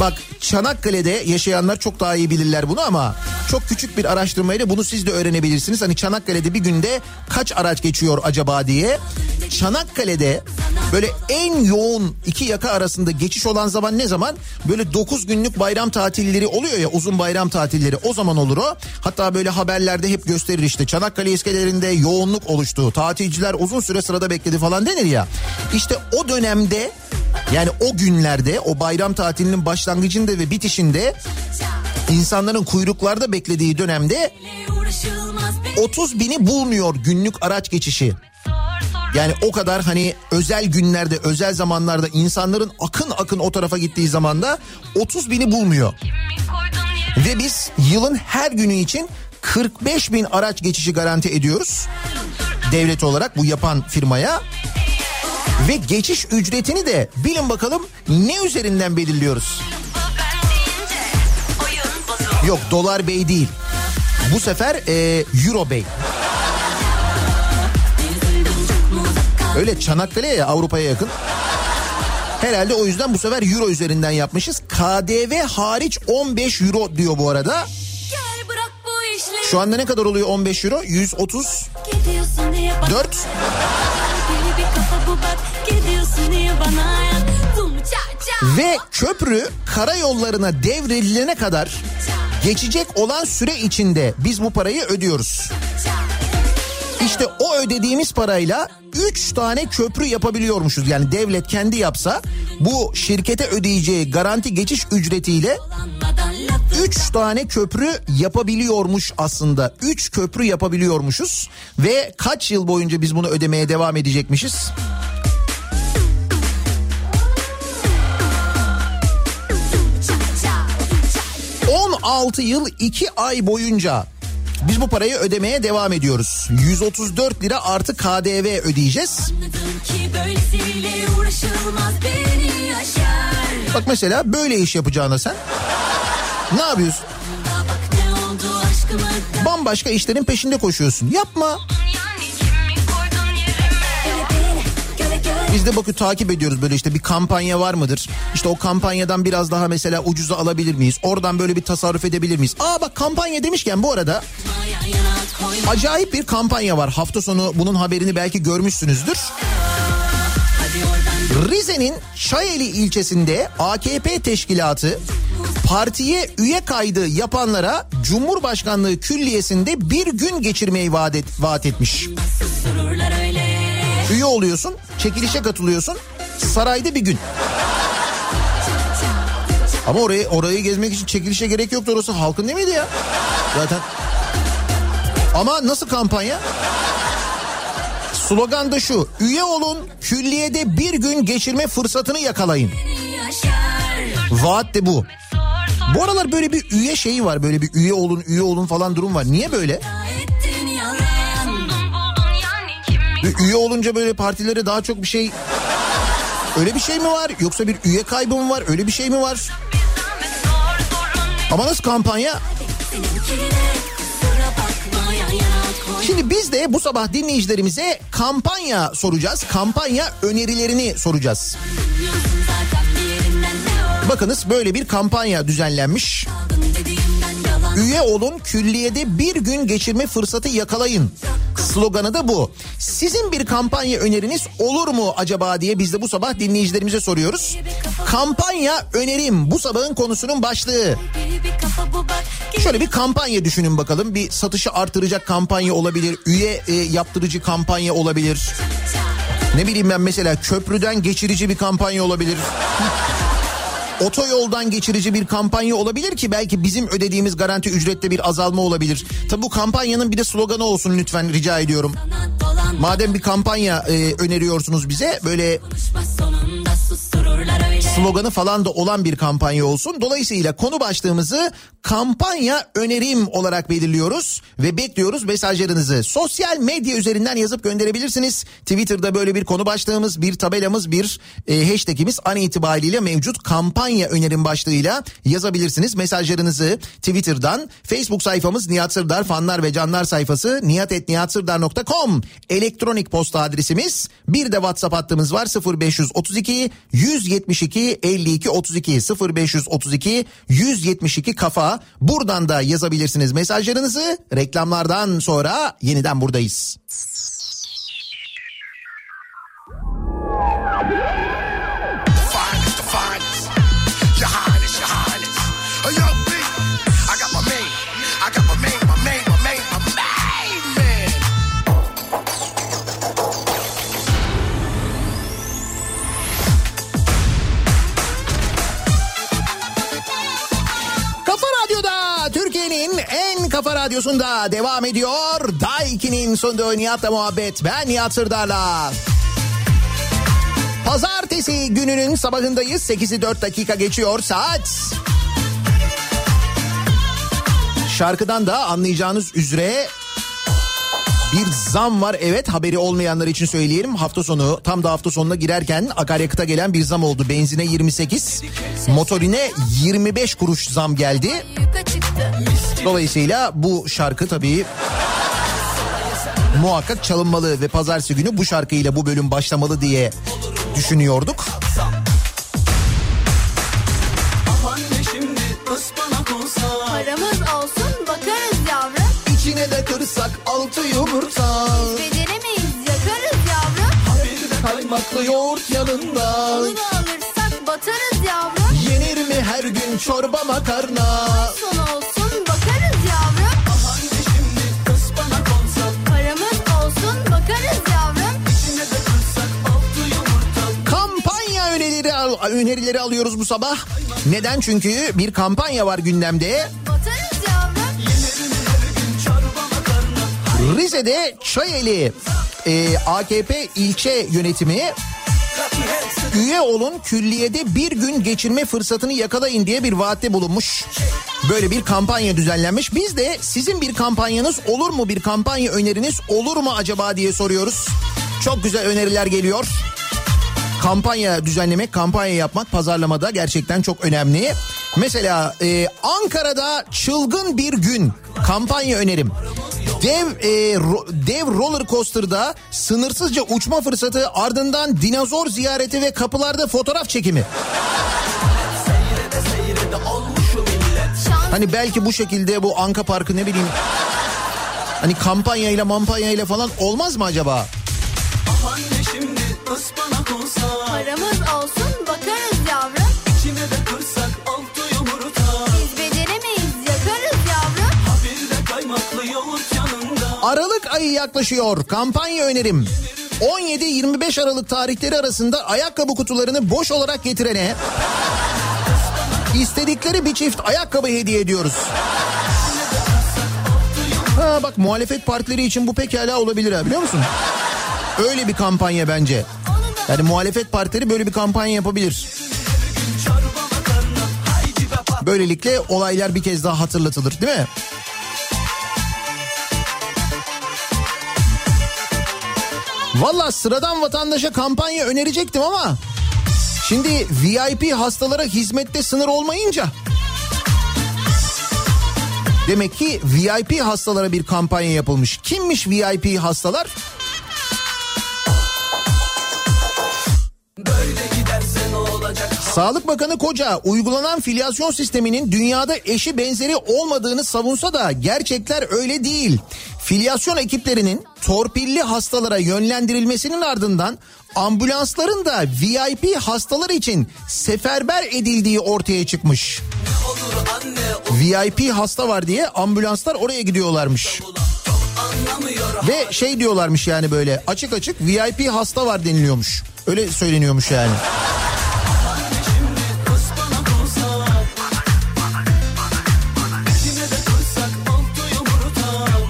Bak Çanakkale'de yaşayanlar çok daha iyi bilirler bunu ama çok küçük bir araştırmayla bunu siz de öğrenebilirsiniz. Hani Çanakkale'de bir günde kaç araç geçiyor acaba diye. Çanakkale'de böyle en yoğun iki yaka arasında geçiş olan zaman ne zaman? Böyle 9 günlük bayram tatilleri oluyor ya uzun bayram tatilleri o zaman olur o. Hatta böyle haberlerde hep gösterir işte Çanakkale iskelerinde yoğunluk oluştu. Tatilciler uzun süre sırada bekledi falan denir ya. İşte o dönemde yani o günlerde o bayram tatilinin başlangıcında ve bitişinde insanların kuyruklarda beklediği dönemde 30 bini bulmuyor günlük araç geçişi. Yani o kadar hani özel günlerde özel zamanlarda insanların akın akın o tarafa gittiği zamanda 30 bini bulmuyor. Ve biz yılın her günü için 45 bin araç geçişi garanti ediyoruz. Devlet olarak bu yapan firmaya. Ve geçiş ücretini de bilin bakalım ne üzerinden belirliyoruz? Yok dolar bey değil. Bu sefer e, euro bey. Öyle Çanakkale ya Avrupa'ya yakın. Herhalde o yüzden bu sefer euro üzerinden yapmışız. KDV hariç 15 euro diyor bu arada. Şu anda ne kadar oluyor 15 euro? 130 Gidiyorsun diye bak. 4 ve köprü karayollarına devredilene kadar geçecek olan süre içinde biz bu parayı ödüyoruz. İşte o ödediğimiz parayla 3 tane köprü yapabiliyormuşuz. Yani devlet kendi yapsa bu şirkete ödeyeceği garanti geçiş ücretiyle Anmadan lafı 3 tane köprü yapabiliyormuş aslında. 3 köprü yapabiliyormuşuz ve kaç yıl boyunca biz bunu ödemeye devam edecekmişiz? 6 yıl 2 ay boyunca biz bu parayı ödemeye devam ediyoruz. 134 lira artı KDV ödeyeceğiz. Bak mesela böyle iş yapacağına sen ne yapıyorsun? Bambaşka işlerin peşinde koşuyorsun. Yapma. Biz de bakı takip ediyoruz böyle işte bir kampanya var mıdır? İşte o kampanyadan biraz daha mesela ucuza alabilir miyiz? Oradan böyle bir tasarruf edebilir miyiz? Aa bak kampanya demişken bu arada acayip bir kampanya var. Hafta sonu bunun haberini belki görmüşsünüzdür. Rize'nin Çayeli ilçesinde AKP teşkilatı partiye üye kaydı yapanlara Cumhurbaşkanlığı külliyesinde bir gün geçirmeyi vaat, et, vaat etmiş. Üye oluyorsun, çekilişe katılıyorsun, sarayda bir gün. Ama orayı orayı gezmek için çekilişe gerek yoktu orası halkın değil miydi ya? Zaten. Ama nasıl kampanya? Slogan da şu. Üye olun, külliyede bir gün geçirme fırsatını yakalayın. Vaat de bu. Bu aralar böyle bir üye şeyi var. Böyle bir üye olun, üye olun falan durum var. Niye böyle? Üye olunca böyle partilere daha çok bir şey... Öyle bir şey mi var? Yoksa bir üye kaybı mı var? Öyle bir şey mi var? Ama nasıl kampanya? Şimdi biz de bu sabah dinleyicilerimize kampanya soracağız. Kampanya önerilerini soracağız. Bakınız böyle bir kampanya düzenlenmiş. Üye olun külliyede bir gün geçirme fırsatı yakalayın. Sloganı da bu. Sizin bir kampanya öneriniz olur mu acaba diye biz de bu sabah dinleyicilerimize soruyoruz. Kampanya önerim bu sabahın konusunun başlığı. Şöyle bir kampanya düşünün bakalım. Bir satışı artıracak kampanya olabilir. Üye e, yaptırıcı kampanya olabilir. Ne bileyim ben mesela köprüden geçirici bir kampanya olabilir. Otoyoldan geçirici bir kampanya olabilir ki belki bizim ödediğimiz garanti ücrette bir azalma olabilir. Tabi bu kampanyanın bir de sloganı olsun lütfen rica ediyorum. Madem bir kampanya e, öneriyorsunuz bize böyle sloganı falan da olan bir kampanya olsun. Dolayısıyla konu başlığımızı kampanya önerim olarak belirliyoruz ve bekliyoruz mesajlarınızı. Sosyal medya üzerinden yazıp gönderebilirsiniz. Twitter'da böyle bir konu başlığımız, bir tabelamız, bir e, hashtagimiz an itibariyle mevcut kampanya önerim başlığıyla yazabilirsiniz. Mesajlarınızı Twitter'dan, Facebook sayfamız Nihat Sırdar fanlar ve canlar sayfası nihatetnihatsırdar.com elektronik posta adresimiz. Bir de WhatsApp hattımız var 0532 172 52 32 0532 172 kafa. Buradan da yazabilirsiniz mesajlarınızı. Reklamlardan sonra yeniden buradayız. Kafa radyosunda devam ediyor. Daiki'nin sunduğu Nihat'la muhabbet. Ben Nihat Sırdar'la. Pazartesi gününün sabahındayız. 8'i 4 dakika geçiyor saat. Şarkıdan da anlayacağınız üzere bir zam var evet haberi olmayanlar için söyleyelim. Hafta sonu tam da hafta sonuna girerken akaryakıta gelen bir zam oldu. Benzine 28, motorine 25 kuruş zam geldi. Dolayısıyla bu şarkı tabii muhakkak çalınmalı ve pazartesi günü bu şarkıyla bu bölüm başlamalı diye düşünüyorduk. Paramız olsun İçine de kırsak altı yumurta. Beceremeyiz yakarız yavrum. Kaymaklı yoğurt yanında. Bunu alırsak batarız yavrum. Yenir mi her gün çorba makarna? Son olsun bakarız yavrum. Anne şimdi ıspanak olsa Paramız olsun bakarız yavrum. içine de kırsak altı yumurta Kampanya önerileri, al- önerileri alıyoruz bu sabah. Neden? Çünkü bir kampanya var gündemde. Batarız Rize'de Çayeli e, AKP ilçe yönetimi üye olun külliyede bir gün geçirme fırsatını yakalayın diye bir vaatte bulunmuş. Böyle bir kampanya düzenlenmiş. Biz de sizin bir kampanyanız olur mu bir kampanya öneriniz olur mu acaba diye soruyoruz. Çok güzel öneriler geliyor. Kampanya düzenlemek, kampanya yapmak pazarlamada gerçekten çok önemli. Mesela e, Ankara'da çılgın bir gün kampanya önerim. Dev e, ro- dev roller coaster'da sınırsızca uçma fırsatı ardından dinozor ziyareti ve kapılarda fotoğraf çekimi. Hani belki bu şekilde bu Anka Parkı ne bileyim hani kampanyayla mampanyayla falan olmaz mı acaba? Anne şimdi ıspanak olsa paramız olsun bakarız yavrum. Aralık ayı yaklaşıyor. Kampanya önerim. 17-25 Aralık tarihleri arasında ayakkabı kutularını boş olarak getirene istedikleri bir çift ayakkabı hediye ediyoruz. Ha bak muhalefet partileri için bu pekala olabilir ha biliyor musun? Öyle bir kampanya bence. Yani muhalefet partileri böyle bir kampanya yapabilir. Böylelikle olaylar bir kez daha hatırlatılır değil mi? Valla sıradan vatandaşa kampanya önerecektim ama şimdi VIP hastalara hizmette sınır olmayınca demek ki VIP hastalara bir kampanya yapılmış. Kimmiş VIP hastalar? Sağlık Bakanı Koca uygulanan filyasyon sisteminin dünyada eşi benzeri olmadığını savunsa da gerçekler öyle değil. Filyasyon ekiplerinin torpilli hastalara yönlendirilmesinin ardından ambulansların da VIP hastalar için seferber edildiği ortaya çıkmış. VIP hasta var diye ambulanslar oraya gidiyorlarmış. Ve şey diyorlarmış yani böyle açık açık VIP hasta var deniliyormuş. Öyle söyleniyormuş yani.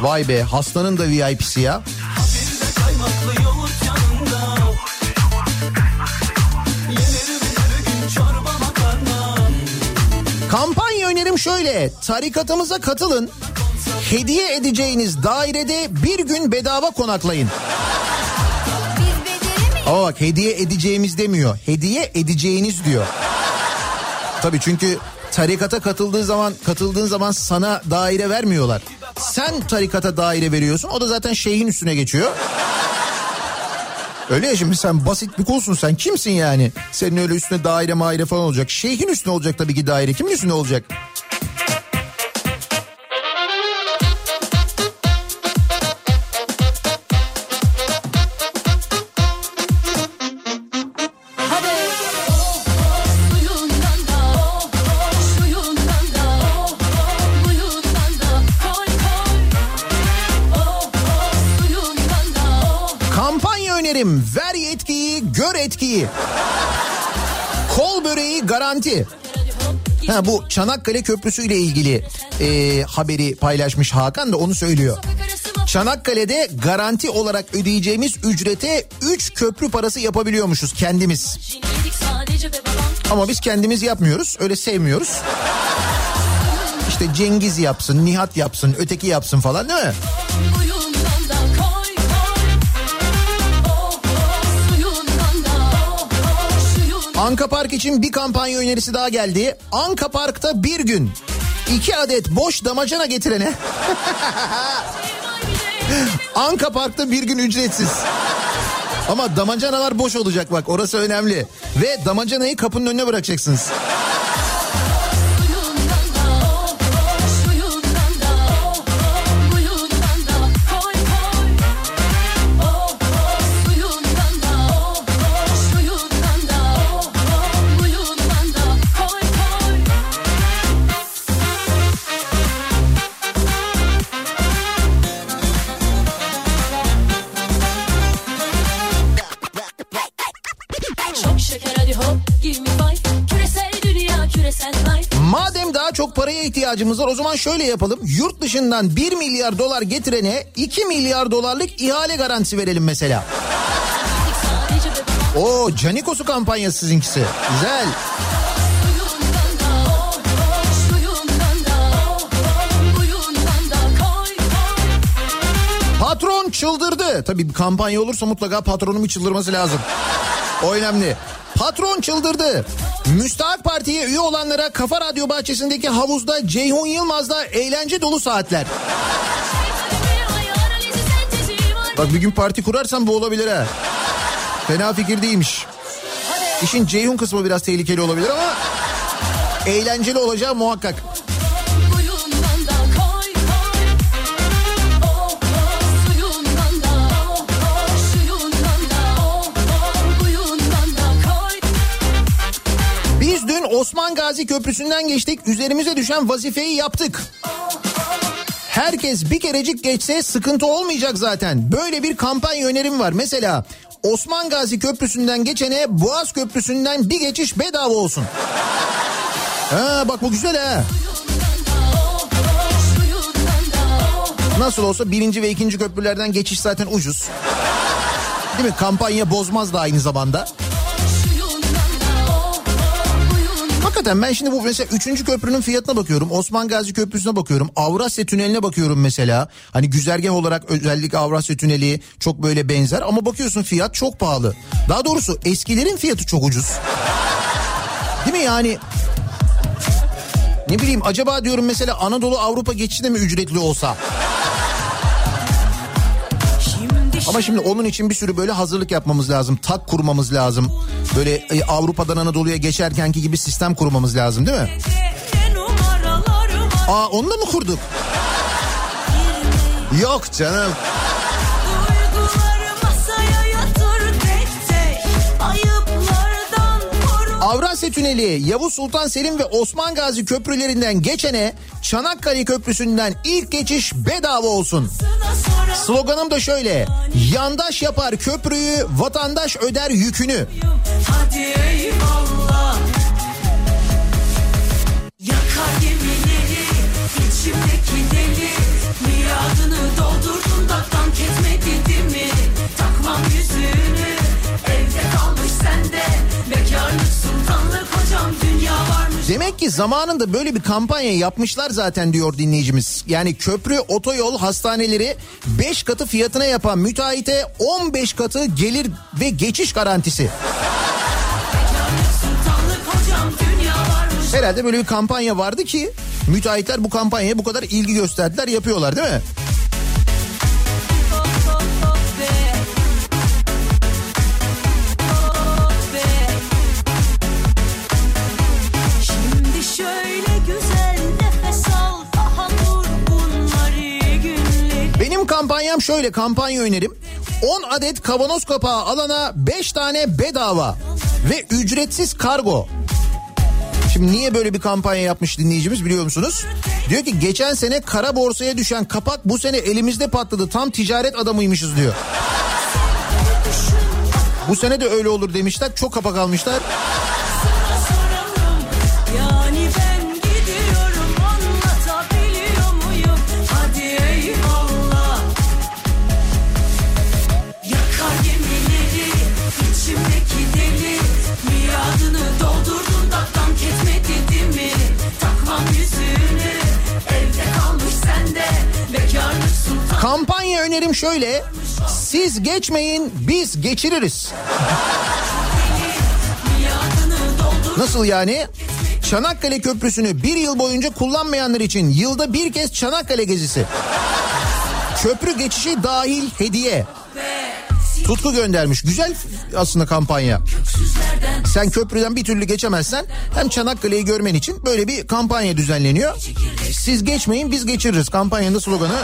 Vay be hastanın da VIP'si ya. Kampanya önerim şöyle. Tarikatımıza katılın. Hediye edeceğiniz dairede bir gün bedava konaklayın. Ama bak hediye edeceğimiz demiyor. Hediye edeceğiniz diyor. Tabii çünkü tarikata katıldığı zaman katıldığın zaman sana daire vermiyorlar. Sen tarikata daire veriyorsun. O da zaten şeyhin üstüne geçiyor. Öyle ya şimdi sen basit bir kulsun sen kimsin yani? Senin öyle üstüne daire maire falan olacak. Şeyhin üstüne olacak tabii ki daire. Kimin üstüne olacak? Etkiyi. Kol böreği garanti. Ha bu Çanakkale Köprüsü ile ilgili e, haberi paylaşmış Hakan da onu söylüyor. Çanakkale'de garanti olarak ödeyeceğimiz ücrete 3 köprü parası yapabiliyormuşuz kendimiz. Ama biz kendimiz yapmıyoruz. Öyle sevmiyoruz. İşte Cengiz yapsın, Nihat yapsın, öteki yapsın falan değil mi? Anka Park için bir kampanya önerisi daha geldi. Anka Park'ta bir gün iki adet boş damacana getirene Anka Park'ta bir gün ücretsiz. Ama damacanalar boş olacak bak orası önemli. Ve damacanayı kapının önüne bırakacaksınız. İhtiyacımız var o zaman şöyle yapalım. Yurt dışından 1 milyar dolar getirene 2 milyar dolarlık ihale garantisi verelim mesela. Oo Canikos'u kampanyası sizinkisi. Güzel. Patron çıldırdı. Tabii bir kampanya olursa mutlaka patronun çıldırması lazım. O önemli. Patron çıldırdı. Müstahak Parti'ye üye olanlara Kafa Radyo bahçesindeki havuzda Ceyhun Yılmaz'la eğlence dolu saatler. Bak bir gün parti kurarsan bu olabilir ha. Fena fikir değilmiş. İşin Ceyhun kısmı biraz tehlikeli olabilir ama eğlenceli olacağı muhakkak. Osman Gazi Köprüsü'nden geçtik. Üzerimize düşen vazifeyi yaptık. Herkes bir kerecik geçse sıkıntı olmayacak zaten. Böyle bir kampanya önerim var. Mesela Osman Gazi Köprüsü'nden geçene Boğaz Köprüsü'nden bir geçiş bedava olsun. Ha bak bu güzel ha. Nasıl olsa birinci ve ikinci köprülerden geçiş zaten ucuz. Değil mi? Kampanya bozmaz da aynı zamanda. Hakikaten ben şimdi bu mesela 3. köprünün fiyatına bakıyorum. Osman Gazi Köprüsü'ne bakıyorum. Avrasya Tüneli'ne bakıyorum mesela. Hani güzergah olarak özellikle Avrasya Tüneli çok böyle benzer. Ama bakıyorsun fiyat çok pahalı. Daha doğrusu eskilerin fiyatı çok ucuz. Değil mi yani? Ne bileyim acaba diyorum mesela Anadolu Avrupa geçişi de mi ücretli olsa? Ama şimdi onun için bir sürü böyle hazırlık yapmamız lazım. Tak kurmamız lazım. Böyle e, Avrupa'dan Anadolu'ya geçerkenki gibi sistem kurmamız lazım değil mi? Aa onunla mı kurduk? Yok canım. Avrasya Tüneli, Yavuz Sultan Selim ve Osman Gazi köprülerinden geçene Çanakkale Köprüsü'nden ilk geçiş bedava olsun. Sloganım da şöyle. Yandaş yapar köprüyü, vatandaş öder yükünü. Hadi eyvallah Yakar gemileri içimdeki Demek ki zamanında böyle bir kampanya yapmışlar zaten diyor dinleyicimiz. Yani köprü, otoyol, hastaneleri 5 katı fiyatına yapan müteahhite 15 katı gelir ve geçiş garantisi. Herhalde böyle bir kampanya vardı ki müteahhitler bu kampanyaya bu kadar ilgi gösterdiler yapıyorlar değil mi? Şöyle kampanya önerim. 10 adet kavanoz kapağı alana 5 tane bedava ve ücretsiz kargo. Şimdi niye böyle bir kampanya yapmış dinleyicimiz biliyor musunuz? Diyor ki geçen sene kara borsaya düşen kapak bu sene elimizde patladı. Tam ticaret adamıymışız diyor. Bu sene de öyle olur demişler. Çok kapak almışlar. Kampanya önerim şöyle. Siz geçmeyin biz geçiririz. Nasıl yani? Çanakkale Köprüsü'nü bir yıl boyunca kullanmayanlar için yılda bir kez Çanakkale gezisi. Köprü geçişi dahil hediye. Tutku göndermiş. Güzel aslında kampanya. Sen köprüden bir türlü geçemezsen hem Çanakkale'yi görmen için böyle bir kampanya düzenleniyor. Siz geçmeyin biz geçiririz. Kampanyanın sloganı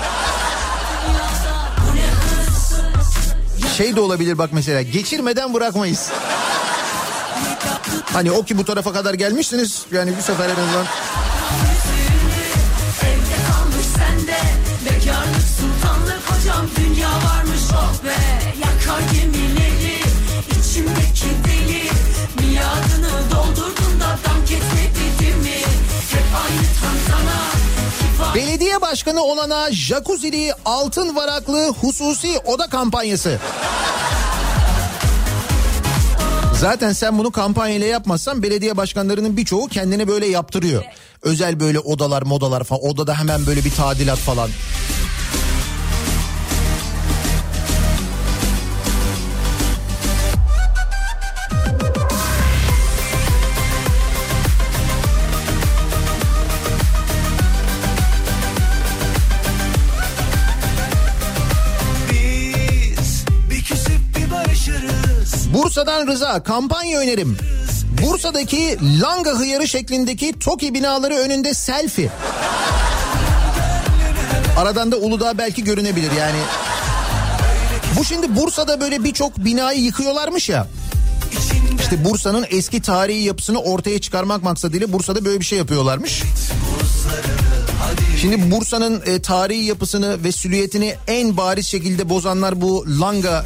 şey de olabilir bak mesela geçirmeden bırakmayız. Hani o ki bu tarafa kadar gelmişsiniz yani bir sefer en azından başkanı olana jacuzzi'li altın varaklı hususi oda kampanyası. Zaten sen bunu kampanyayla yapmazsan belediye başkanlarının birçoğu kendine böyle yaptırıyor. Özel böyle odalar modalar falan odada hemen böyle bir tadilat falan. Rıza kampanya önerim. Bursa'daki Langa hıyarı şeklindeki TOKİ binaları önünde selfie. Aradan da Uludağ belki görünebilir yani. Bu şimdi Bursa'da böyle birçok binayı yıkıyorlarmış ya. İşte Bursa'nın eski tarihi yapısını ortaya çıkarmak maksadıyla Bursa'da böyle bir şey yapıyorlarmış. Şimdi Bursa'nın e, tarihi yapısını ve silüetini en bariz şekilde bozanlar bu Langa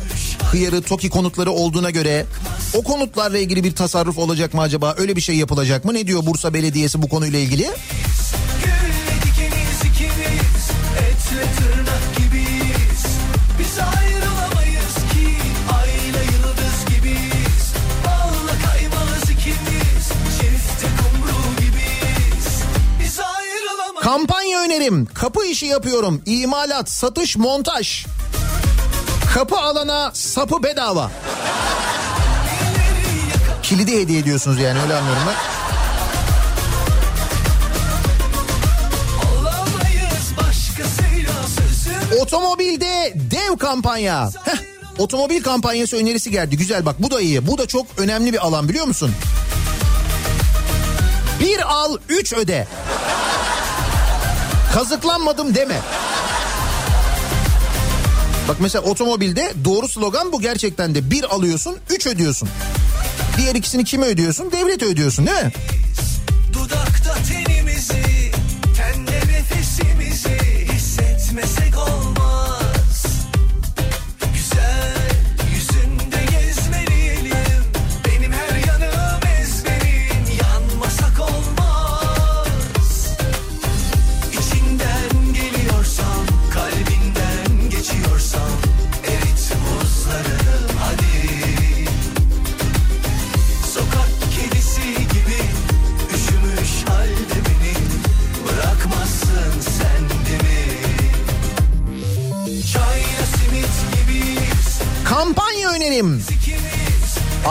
hıyarı TOKİ konutları olduğuna göre o konutlarla ilgili bir tasarruf olacak mı acaba? Öyle bir şey yapılacak mı? Ne diyor Bursa Belediyesi bu konuyla ilgili? Gülle dikeniz ikimiz Etle tırnak gibiyiz Biz ayrılamayız ki Ayla yıldız gibiyiz Balla kaymalız ikimiz Şerifte kumru gibiyiz Biz ayrılamayız Kampanya önerim. Kapı işi yapıyorum. İmalat, satış, montaj. Kapı alana sapı bedava. Kilidi hediye ediyorsunuz yani öyle anlıyorum ben. Otomobilde dev kampanya. Heh, otomobil kampanyası önerisi geldi. Güzel bak bu da iyi. Bu da çok önemli bir alan biliyor musun? Bir al üç öde. Kazıklanmadım deme. Bak mesela otomobilde doğru slogan bu gerçekten de bir alıyorsun üç ödüyorsun. Diğer ikisini kime ödüyorsun? Devlet ödüyorsun değil mi? Dudakta tenimizi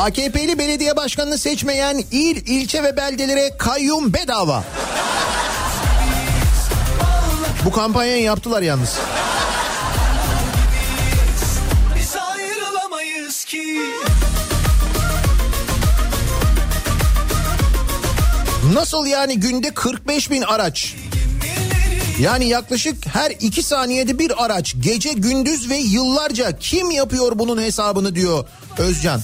AKP'li belediye başkanını seçmeyen il, ilçe ve beldelere kayyum bedava. Bu kampanyayı yaptılar yalnız. Nasıl yani günde 45 bin araç? Yani yaklaşık her iki saniyede bir araç gece gündüz ve yıllarca kim yapıyor bunun hesabını diyor Özcan.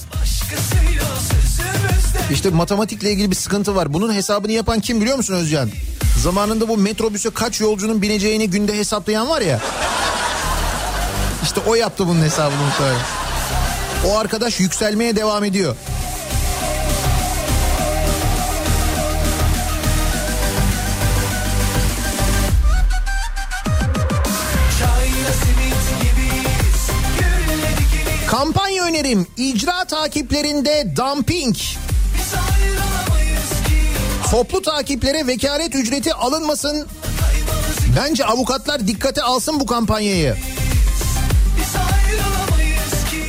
İşte matematikle ilgili bir sıkıntı var. Bunun hesabını yapan kim biliyor musun Özcan? Zamanında bu metrobüse kaç yolcunun bineceğini günde hesaplayan var ya. İşte o yaptı bunun hesabını muhtemelen. O arkadaş yükselmeye devam ediyor. Kampanya önerim icra takiplerinde dumping. Toplu takiplere vekalet ücreti alınmasın. Bence avukatlar dikkate alsın bu kampanyayı.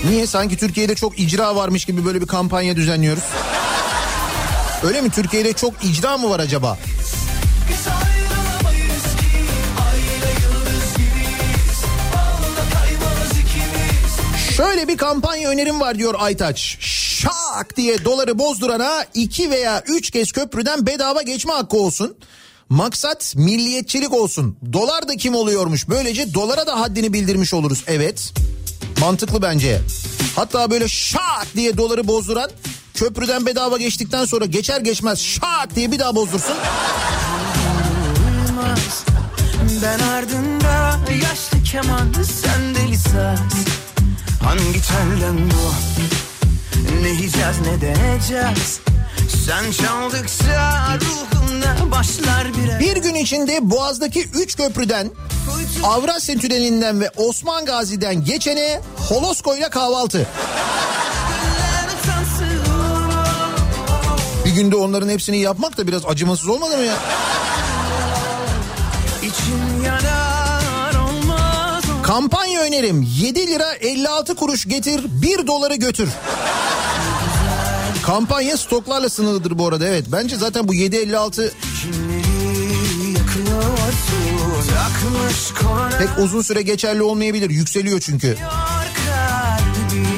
Niye sanki Türkiye'de çok icra varmış gibi böyle bir kampanya düzenliyoruz? Öyle mi? Türkiye'de çok icra mı var acaba? Şöyle bir kampanya önerim var diyor Aytaç. Şak diye doları bozdurana iki veya üç kez köprüden bedava geçme hakkı olsun. Maksat milliyetçilik olsun. Dolar da kim oluyormuş? Böylece dolara da haddini bildirmiş oluruz. Evet. Mantıklı bence. Hatta böyle şak diye doları bozduran köprüden bedava geçtikten sonra geçer geçmez şak diye bir daha bozdursun. Ben ardında yaşlı keman sen deli saz Hangi telden bu Ne yiyeceğiz ne deneyeceğiz Sen çaldıkça ruhumda başlar bir Bir gün içinde Boğaz'daki 3 köprüden Avrasya Tüneli'nden ve Osman Gazi'den geçene Holosko'yla kahvaltı. Bir günde onların hepsini yapmak da biraz acımasız olmadı mı ya? Kampanya önerim 7 lira 56 kuruş getir 1 doları götür. Kampanya stoklarla sınırlıdır bu arada evet. Bence zaten bu 7.56 Kimleri yakıyorsun Yakmış korona pek uzun süre geçerli olmayabilir. Yükseliyor çünkü. kalbim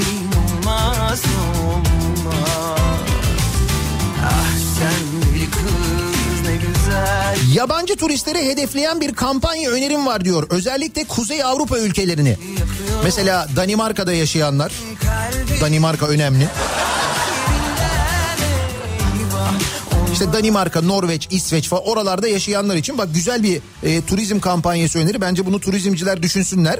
Yabancı turistleri hedefleyen bir kampanya önerim var diyor. Özellikle Kuzey Avrupa ülkelerini. Mesela Danimarka'da yaşayanlar. Danimarka önemli. İşte Danimarka, Norveç, İsveç falan oralarda yaşayanlar için bak güzel bir e, turizm kampanyası öneri. Bence bunu turizmciler düşünsünler.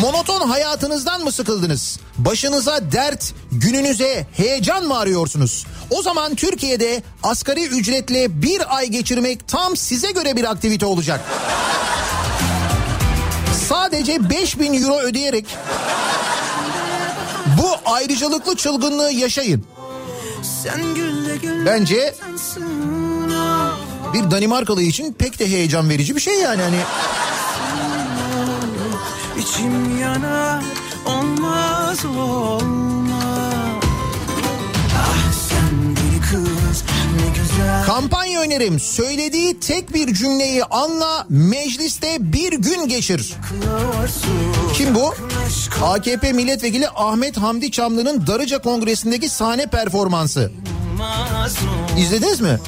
Monoton hayatınızdan mı sıkıldınız? Başınıza dert, gününüze heyecan mı arıyorsunuz? O zaman Türkiye'de asgari ücretle bir ay geçirmek tam size göre bir aktivite olacak. Sadece 5000 euro ödeyerek bu ayrıcalıklı çılgınlığı yaşayın. Bence bir Danimarkalı için pek de heyecan verici bir şey yani hani İçim yanar olmaz olmaz kampanya önerim söylediği tek bir cümleyi anla mecliste bir gün geçir. Kim bu? AKP milletvekili Ahmet Hamdi Çamlı'nın Darıca Kongresi'ndeki sahne performansı. İzlediniz mi?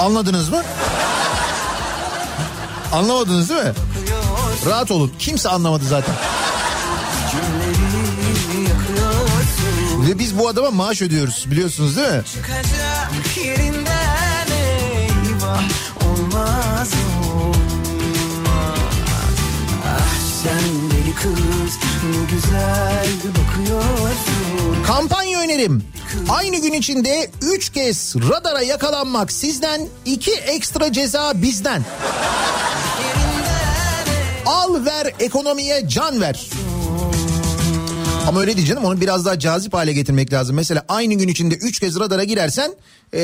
Anladınız mı? Anlamadınız değil mi? Rahat olun. Kimse anlamadı zaten. Ve biz bu adama maaş ödüyoruz biliyorsunuz değil mi? Çıkacak yerinden eyvah Olmaz olmaz Ah sen deli kız ne güzel bakıyorsun Kampanya önerim. Aynı gün içinde 3 kez radara yakalanmak sizden, 2 ekstra ceza bizden. Al ver ekonomiye can ver. Ama öyle değil canım onu biraz daha cazip hale getirmek lazım. Mesela aynı gün içinde 3 kez radara girersen ee,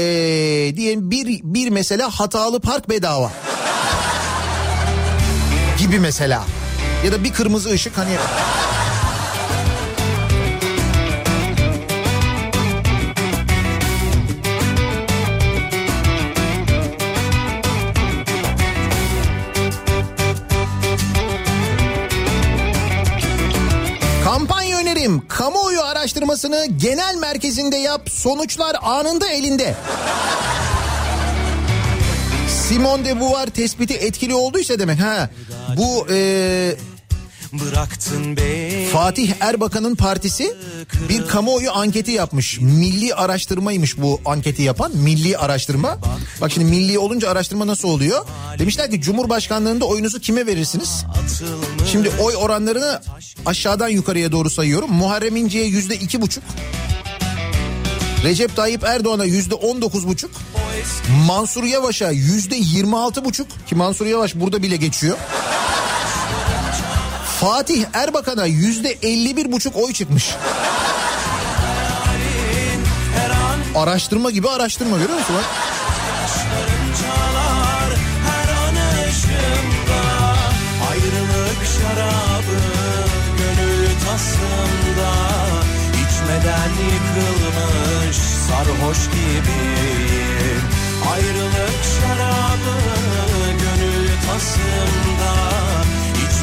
diyelim bir, bir mesela hatalı park bedava. Gibi mesela. Ya da bir kırmızı ışık hani Efendim kamuoyu araştırmasını genel merkezinde yap sonuçlar anında elinde. Simone de Beauvoir tespiti etkili olduysa demek ha bu e, Bıraktın beni Fatih Erbakan'ın partisi bir kamuoyu anketi yapmış. Milli araştırmaymış bu anketi yapan. Milli araştırma. Bak şimdi milli olunca araştırma nasıl oluyor? Demişler ki Cumhurbaşkanlığında oyunuzu kime verirsiniz? Şimdi oy oranlarını aşağıdan yukarıya doğru sayıyorum. Muharrem İnce'ye yüzde iki buçuk. Recep Tayyip Erdoğan'a yüzde on dokuz buçuk. Mansur Yavaş'a yüzde yirmi altı buçuk. Ki Mansur Yavaş burada bile geçiyor. Fatih Erbakan'a yüzde elli bir buçuk oy çıkmış. Araştırma gibi araştırma görüyor musun? Bak. yıkılmış sarhoş gibiyim Ayrılık şarabı gönül tasımda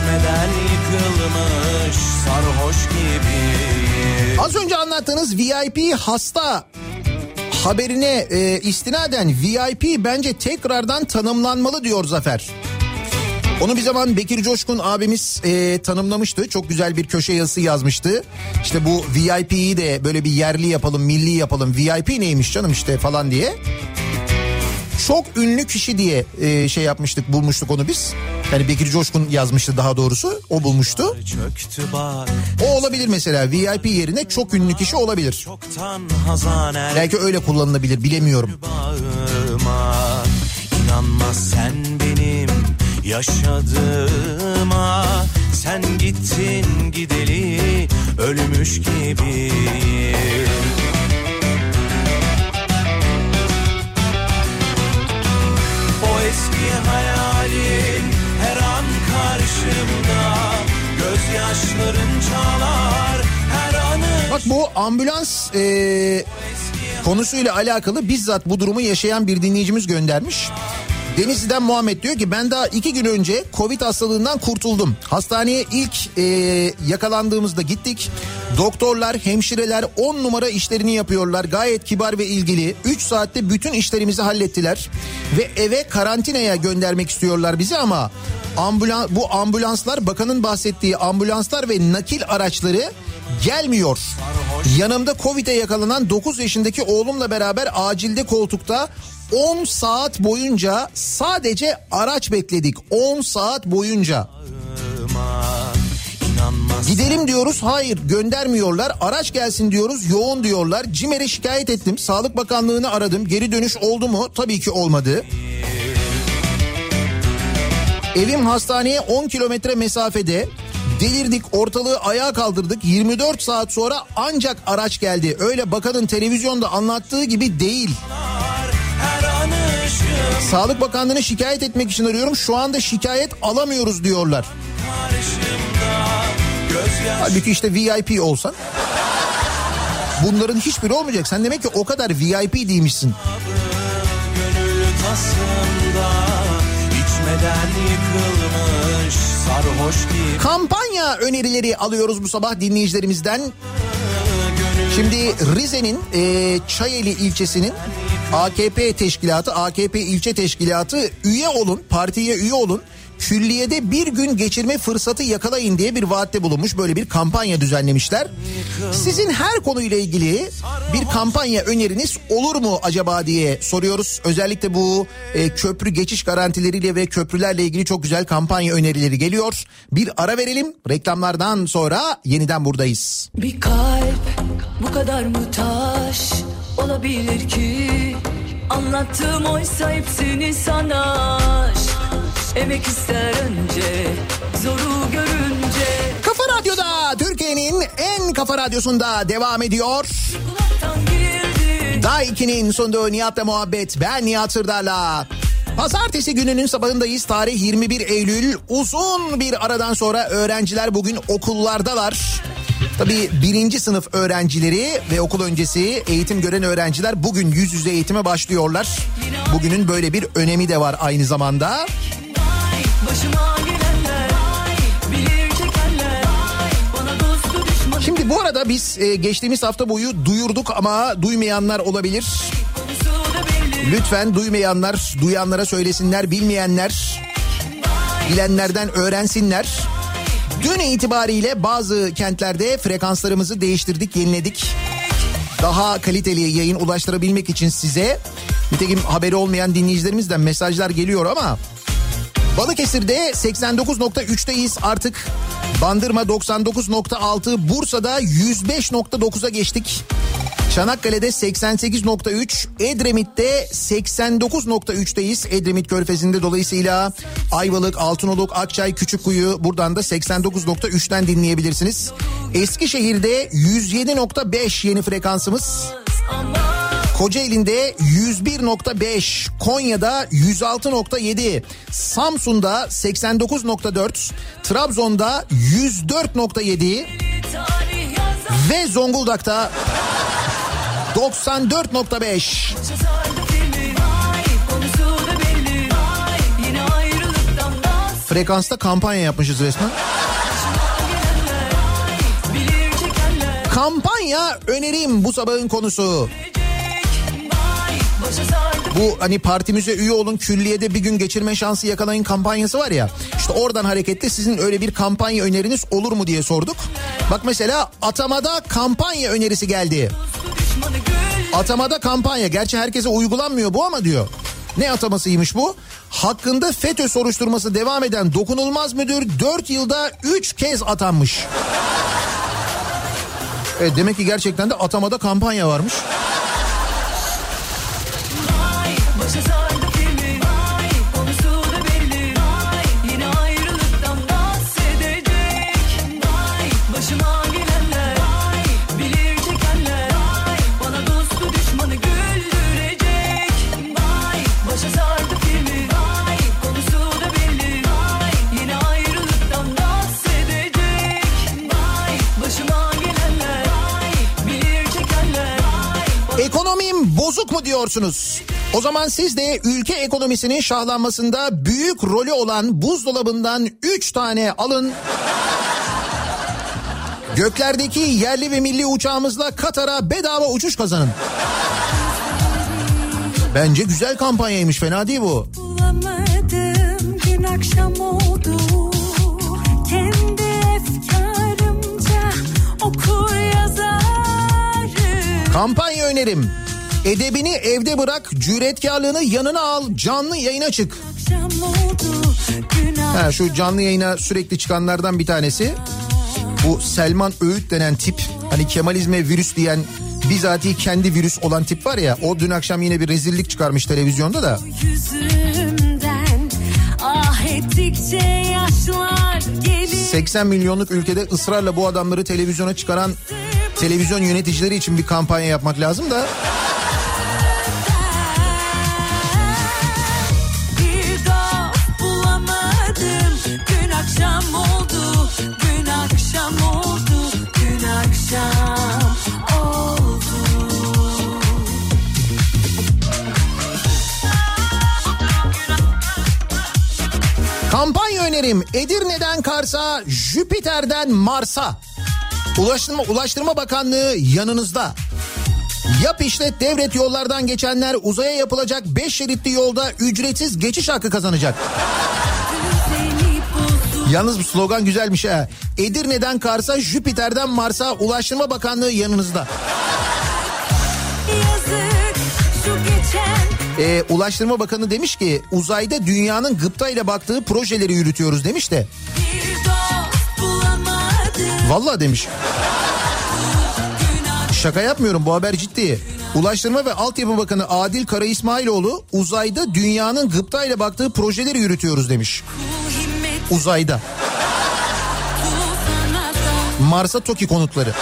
İçmeden yıkılmış sarhoş gibiyim Az önce anlattığınız VIP hasta haberine e, istinaden VIP bence tekrardan tanımlanmalı diyor Zafer. Onu bir zaman Bekir Coşkun abimiz e, tanımlamıştı. Çok güzel bir köşe yazısı yazmıştı. İşte bu VIP'yi de böyle bir yerli yapalım, milli yapalım. VIP neymiş canım işte falan diye. Çok ünlü kişi diye e, şey yapmıştık, bulmuştuk onu biz. Yani Bekir Coşkun yazmıştı daha doğrusu. O bulmuştu. O olabilir mesela. VIP yerine çok ünlü kişi olabilir. Belki öyle kullanılabilir bilemiyorum. İnanma sen benim yaşadığıma Sen gittin gideli ölmüş gibiyim ambulans e, konusuyla alakalı bizzat bu durumu yaşayan bir dinleyicimiz göndermiş. Denizli'den Muhammed diyor ki ben daha iki gün önce Covid hastalığından kurtuldum. Hastaneye ilk e, yakalandığımızda gittik. Doktorlar, hemşireler 10 numara işlerini yapıyorlar. Gayet kibar ve ilgili. 3 saatte bütün işlerimizi hallettiler. Ve eve karantinaya göndermek istiyorlar bizi ama ambulans, bu ambulanslar bakanın bahsettiği ambulanslar ve nakil araçları gelmiyor. Yanımda Covid'e yakalanan 9 yaşındaki oğlumla beraber acilde koltukta 10 saat boyunca sadece araç bekledik. 10 saat boyunca. Gidelim diyoruz hayır göndermiyorlar. Araç gelsin diyoruz yoğun diyorlar. CİMER'e şikayet ettim. Sağlık Bakanlığı'nı aradım. Geri dönüş oldu mu? Tabii ki olmadı. Evim hastaneye 10 kilometre mesafede. Delirdik ortalığı ayağa kaldırdık 24 saat sonra ancak araç geldi. Öyle bakanın televizyonda anlattığı gibi değil. Sağlık Bakanlığı'na şikayet etmek için arıyorum. Şu anda şikayet alamıyoruz diyorlar. Halbuki işte VIP olsan bunların hiçbiri olmayacak. Sen demek ki o kadar VIP değilmişsin. gönül tasımda İçmeden yıkılmış Kampanya önerileri alıyoruz bu sabah dinleyicilerimizden. Şimdi Rize'nin e, Çayeli ilçesinin AKP teşkilatı, AKP ilçe teşkilatı üye olun, partiye üye olun. Külliyede bir gün geçirme fırsatı yakalayın diye bir vaatte bulunmuş. Böyle bir kampanya düzenlemişler. Sizin her konuyla ilgili bir kampanya öneriniz olur mu acaba diye soruyoruz. Özellikle bu e, köprü geçiş garantileriyle ve köprülerle ilgili çok güzel kampanya önerileri geliyor. Bir ara verelim. Reklamlardan sonra yeniden buradayız. Bir kalp bu kadar mı taş olabilir ki Anlattığım oysa hepsini sana aşk Emek ister önce zoru görünce Kafa Radyo'da Türkiye'nin en kafa radyosunda devam ediyor. Day 2'nin sunduğu Nihat'la muhabbet. Ben Nihat Sırdar'la. Pazartesi gününün sabahındayız. Tarih 21 Eylül. Uzun bir aradan sonra öğrenciler bugün okullardalar. Tabii birinci sınıf öğrencileri ve okul öncesi eğitim gören öğrenciler bugün yüz yüze eğitime başlıyorlar. Bugünün böyle bir önemi de var aynı zamanda. Şimdi Şimdi bu arada biz e, geçtiğimiz hafta boyu duyurduk ama duymayanlar olabilir. Lütfen duymayanlar, duyanlara söylesinler, bilmeyenler, bilenlerden öğrensinler. Dün itibariyle bazı kentlerde frekanslarımızı değiştirdik, yeniledik. Daha kaliteli yayın ulaştırabilmek için size nitekim haberi olmayan dinleyicilerimizden mesajlar geliyor ama Balıkesir'de 89.3'teyiz artık. Bandırma 99.6, Bursa'da 105.9'a geçtik. Çanakkale'de 88.3, Edremit'te 89.3'teyiz. Edremit Körfezi'nde dolayısıyla Ayvalık, Altınoluk, Akçay, Küçükkuyu buradan da 89.3'ten dinleyebilirsiniz. Eskişehir'de 107.5 yeni frekansımız. Kocaeli'nde 101.5, Konya'da 106.7, Samsun'da 89.4, Trabzon'da 104.7 ve Zonguldak'ta 94.5. Frekansta kampanya yapmışız resmen. Kampanya önerim bu sabahın konusu. Bu hani partimize üye olun külliyede bir gün geçirme şansı yakalayın kampanyası var ya. İşte oradan hareketle sizin öyle bir kampanya öneriniz olur mu diye sorduk. Bak mesela atamada kampanya önerisi geldi. Atamada kampanya. Gerçi herkese uygulanmıyor bu ama diyor. Ne atamasıymış bu? Hakkında FETÖ soruşturması devam eden dokunulmaz müdür 4 yılda 3 kez atanmış. Evet demek ki gerçekten de atamada kampanya varmış. Ekonomim bozuk mu diyorsunuz? O zaman siz de ülke ekonomisinin şahlanmasında büyük rolü olan buzdolabından 3 tane alın. Göklerdeki yerli ve milli uçağımızla Katar'a bedava uçuş kazanın. Bence güzel kampanyaymış fena değil bu. Bulamadım gün akşam oldu Kampanya önerim. Edebini evde bırak, cüretkarlığını yanına al, canlı yayına çık. Ha, şu canlı yayına sürekli çıkanlardan bir tanesi. Bu Selman Öğüt denen tip. Hani Kemalizme virüs diyen bizatihi kendi virüs olan tip var ya. O dün akşam yine bir rezillik çıkarmış televizyonda da. Ah ettikçe yaşlar gelir 80 milyonluk ülkede ısrarla bu adamları televizyona çıkaran televizyon yöneticileri için bir kampanya yapmak lazım da. Kampanya önerim. Edirne'den Kars'a, Jüpiter'den Mars'a. Ulaştırma, Ulaştırma Bakanlığı yanınızda. Yap işlet devlet yollardan geçenler uzaya yapılacak 5 şeritli yolda ücretsiz geçiş hakkı kazanacak. Yalnız bu slogan güzelmiş ha. Edirne'den Kars'a, Jüpiter'den Mars'a Ulaştırma Bakanlığı yanınızda. Ee, Ulaştırma Bakanı demiş ki uzayda dünyanın gıptayla baktığı projeleri yürütüyoruz demiş de. bir Vallahi demiş. Şaka yapmıyorum bu haber ciddi. Ulaştırma ve Altyapı Bakanı Adil Kara İsmailoğlu uzayda dünyanın gıptayla baktığı projeleri yürütüyoruz demiş. Uzayda. Mars'a TOKİ konutları.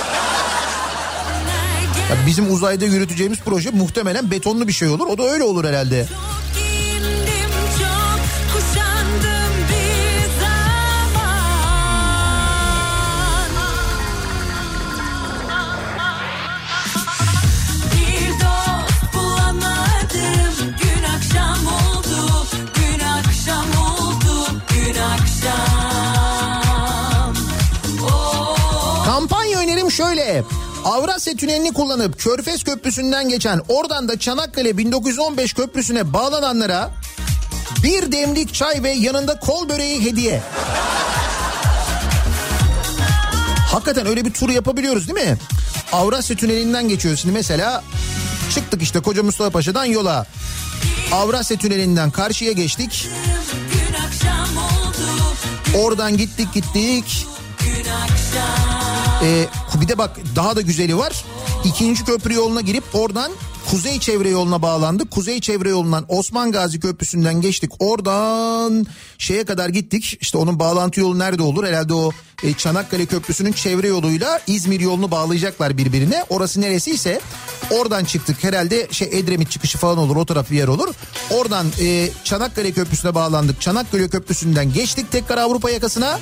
Ya bizim uzayda yürüteceğimiz proje muhtemelen betonlu bir şey olur. O da öyle olur herhalde. Şöyle Avrasya Tüneli'ni kullanıp Körfez Köprüsü'nden geçen oradan da Çanakkale 1915 Köprüsü'ne bağlananlara bir demlik çay ve yanında kol böreği hediye. Hakikaten öyle bir tur yapabiliyoruz değil mi? Avrasya Tüneli'nden geçiyoruz. Şimdi mesela çıktık işte Koca Mustafa Paşa'dan yola. Avrasya Tüneli'nden karşıya geçtik. Oradan gittik gittik. gün akşam Ee, bir de bak daha da güzeli var. İkinci köprü yoluna girip oradan Kuzey Çevre yoluna bağlandık. Kuzey Çevre yolundan Osman Gazi Köprüsü'nden geçtik. Oradan şeye kadar gittik. İşte onun bağlantı yolu nerede olur? Herhalde o e, Çanakkale Köprüsü'nün çevre yoluyla İzmir yolunu bağlayacaklar birbirine. Orası neresiyse oradan çıktık. Herhalde şey Edremit çıkışı falan olur. O taraf bir yer olur. Oradan e, Çanakkale Köprüsü'ne bağlandık. Çanakkale Köprüsü'nden geçtik tekrar Avrupa yakasına.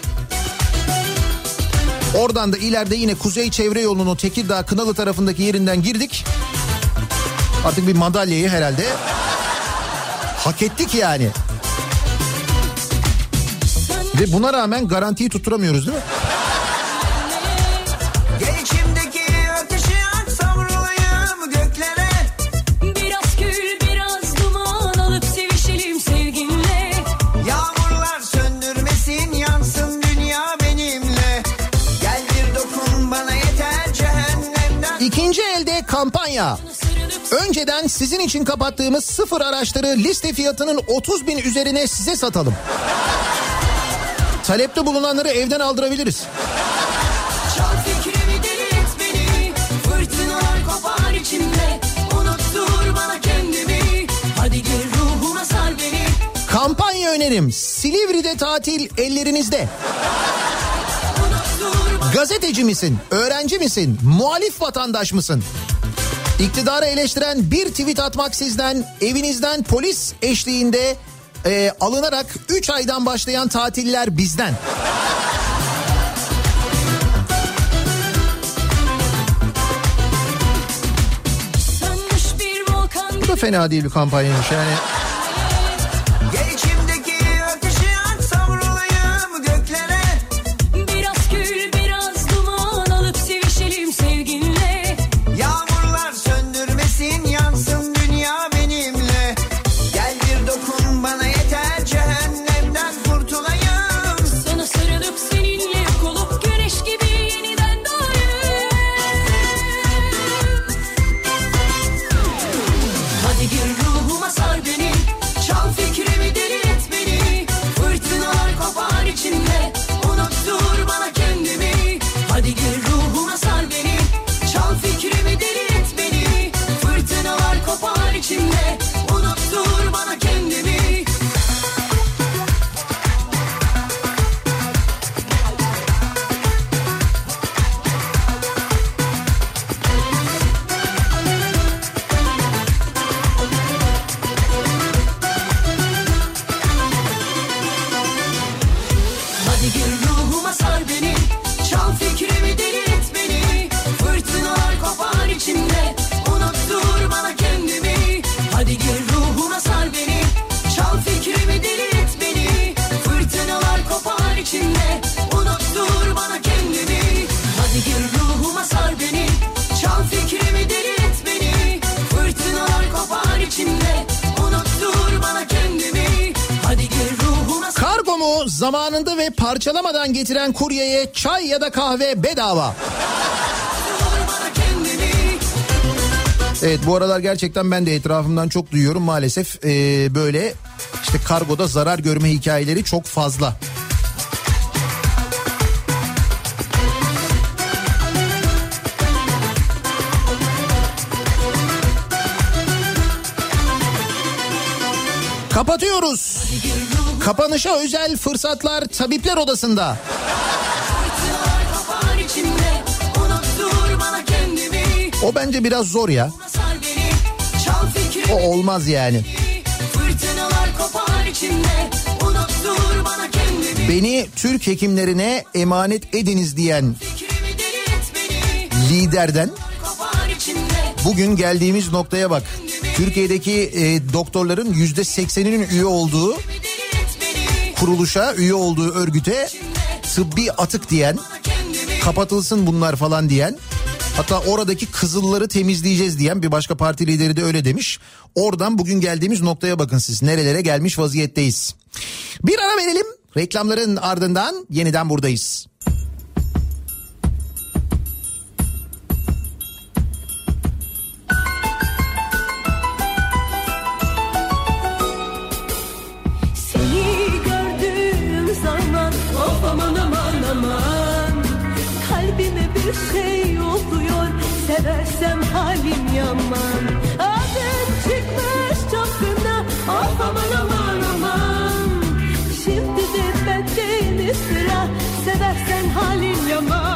Oradan da ileride yine kuzey çevre yolunun Tekirdağ Kınalı tarafındaki yerinden girdik. Artık bir madalyayı herhalde hak ettik yani. Ve buna rağmen garantiyi tutturamıyoruz değil mi? Kampanya. Önceden sizin için kapattığımız sıfır araçları liste fiyatının 30 bin üzerine size satalım. Talepte bulunanları evden aldırabiliriz. Kampanya önerim. Silivri'de tatil ellerinizde. Gazeteci misin? Öğrenci misin? Muhalif vatandaş mısın? İktidarı eleştiren bir tweet atmak sizden evinizden polis eşliğinde e, alınarak 3 aydan başlayan tatiller bizden. Bu da fena değil bir kampanyaymış yani. Kahve bedava. Evet bu aralar gerçekten ben de etrafımdan çok duyuyorum maalesef ee, böyle işte kargoda zarar görme hikayeleri çok fazla. Kapatıyoruz. Kapanışa özel fırsatlar tabipler odasında. O bence biraz zor ya. O olmaz yani. Beni Türk hekimlerine emanet ediniz diyen liderden bugün geldiğimiz noktaya bak. Türkiye'deki e, doktorların yüzde sekseninin üye olduğu kuruluşa, üye olduğu örgüte tıbbi atık diyen, kapatılsın bunlar falan diyen Hatta oradaki kızılları temizleyeceğiz diyen bir başka parti lideri de öyle demiş. Oradan bugün geldiğimiz noktaya bakın siz nerelere gelmiş vaziyetteyiz. Bir ara verelim. Reklamların ardından yeniden buradayız. Halim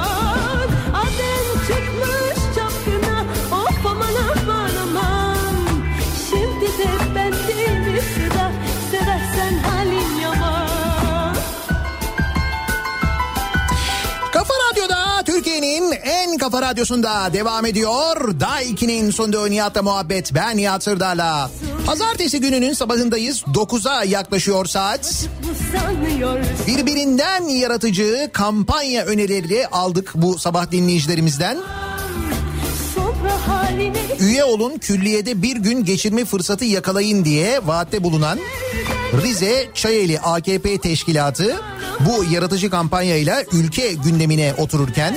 kafa radyosunda devam ediyor. Daiki'nin sonunda Nihat'la muhabbet. Ben Nihat Sırdar'la. Pazartesi gününün sabahındayız. 9'a yaklaşıyor saat. Birbirinden yaratıcı kampanya önerileri aldık bu sabah dinleyicilerimizden. Üye olun külliyede bir gün geçirme fırsatı yakalayın diye vaatte bulunan Rize Çayeli AKP teşkilatı bu yaratıcı kampanyayla ülke gündemine otururken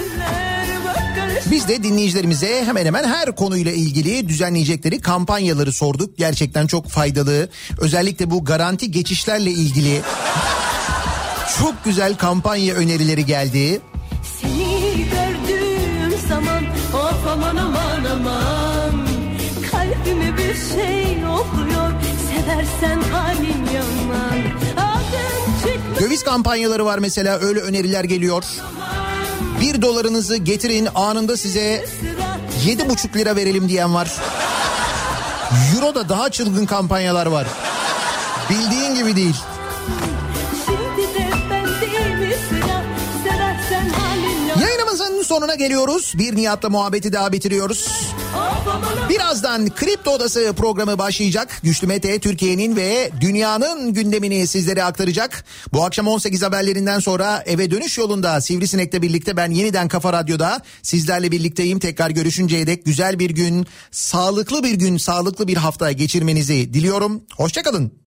biz de dinleyicilerimize hemen hemen her konuyla ilgili düzenleyecekleri kampanyaları sorduk. Gerçekten çok faydalı. Özellikle bu garanti geçişlerle ilgili çok güzel kampanya önerileri geldi. Seni gördüğüm zaman of aman aman aman Kalbime bir şey oluyor seversen halim yaman Döviz kampanyaları var mesela öyle öneriler geliyor. Bir dolarınızı getirin anında size yedi buçuk lira verelim diyen var. Euro'da daha çılgın kampanyalar var. Bildiğin gibi değil. Yayınımızın sonuna geliyoruz. Bir Nihat'la muhabbeti daha bitiriyoruz. Birazdan Kripto Odası programı başlayacak. Güçlü Mete Türkiye'nin ve dünyanın gündemini sizlere aktaracak. Bu akşam 18 haberlerinden sonra eve dönüş yolunda Sivrisinek'le birlikte ben yeniden Kafa Radyo'da sizlerle birlikteyim. Tekrar görüşünceye dek güzel bir gün, sağlıklı bir gün, sağlıklı bir hafta geçirmenizi diliyorum. Hoşçakalın.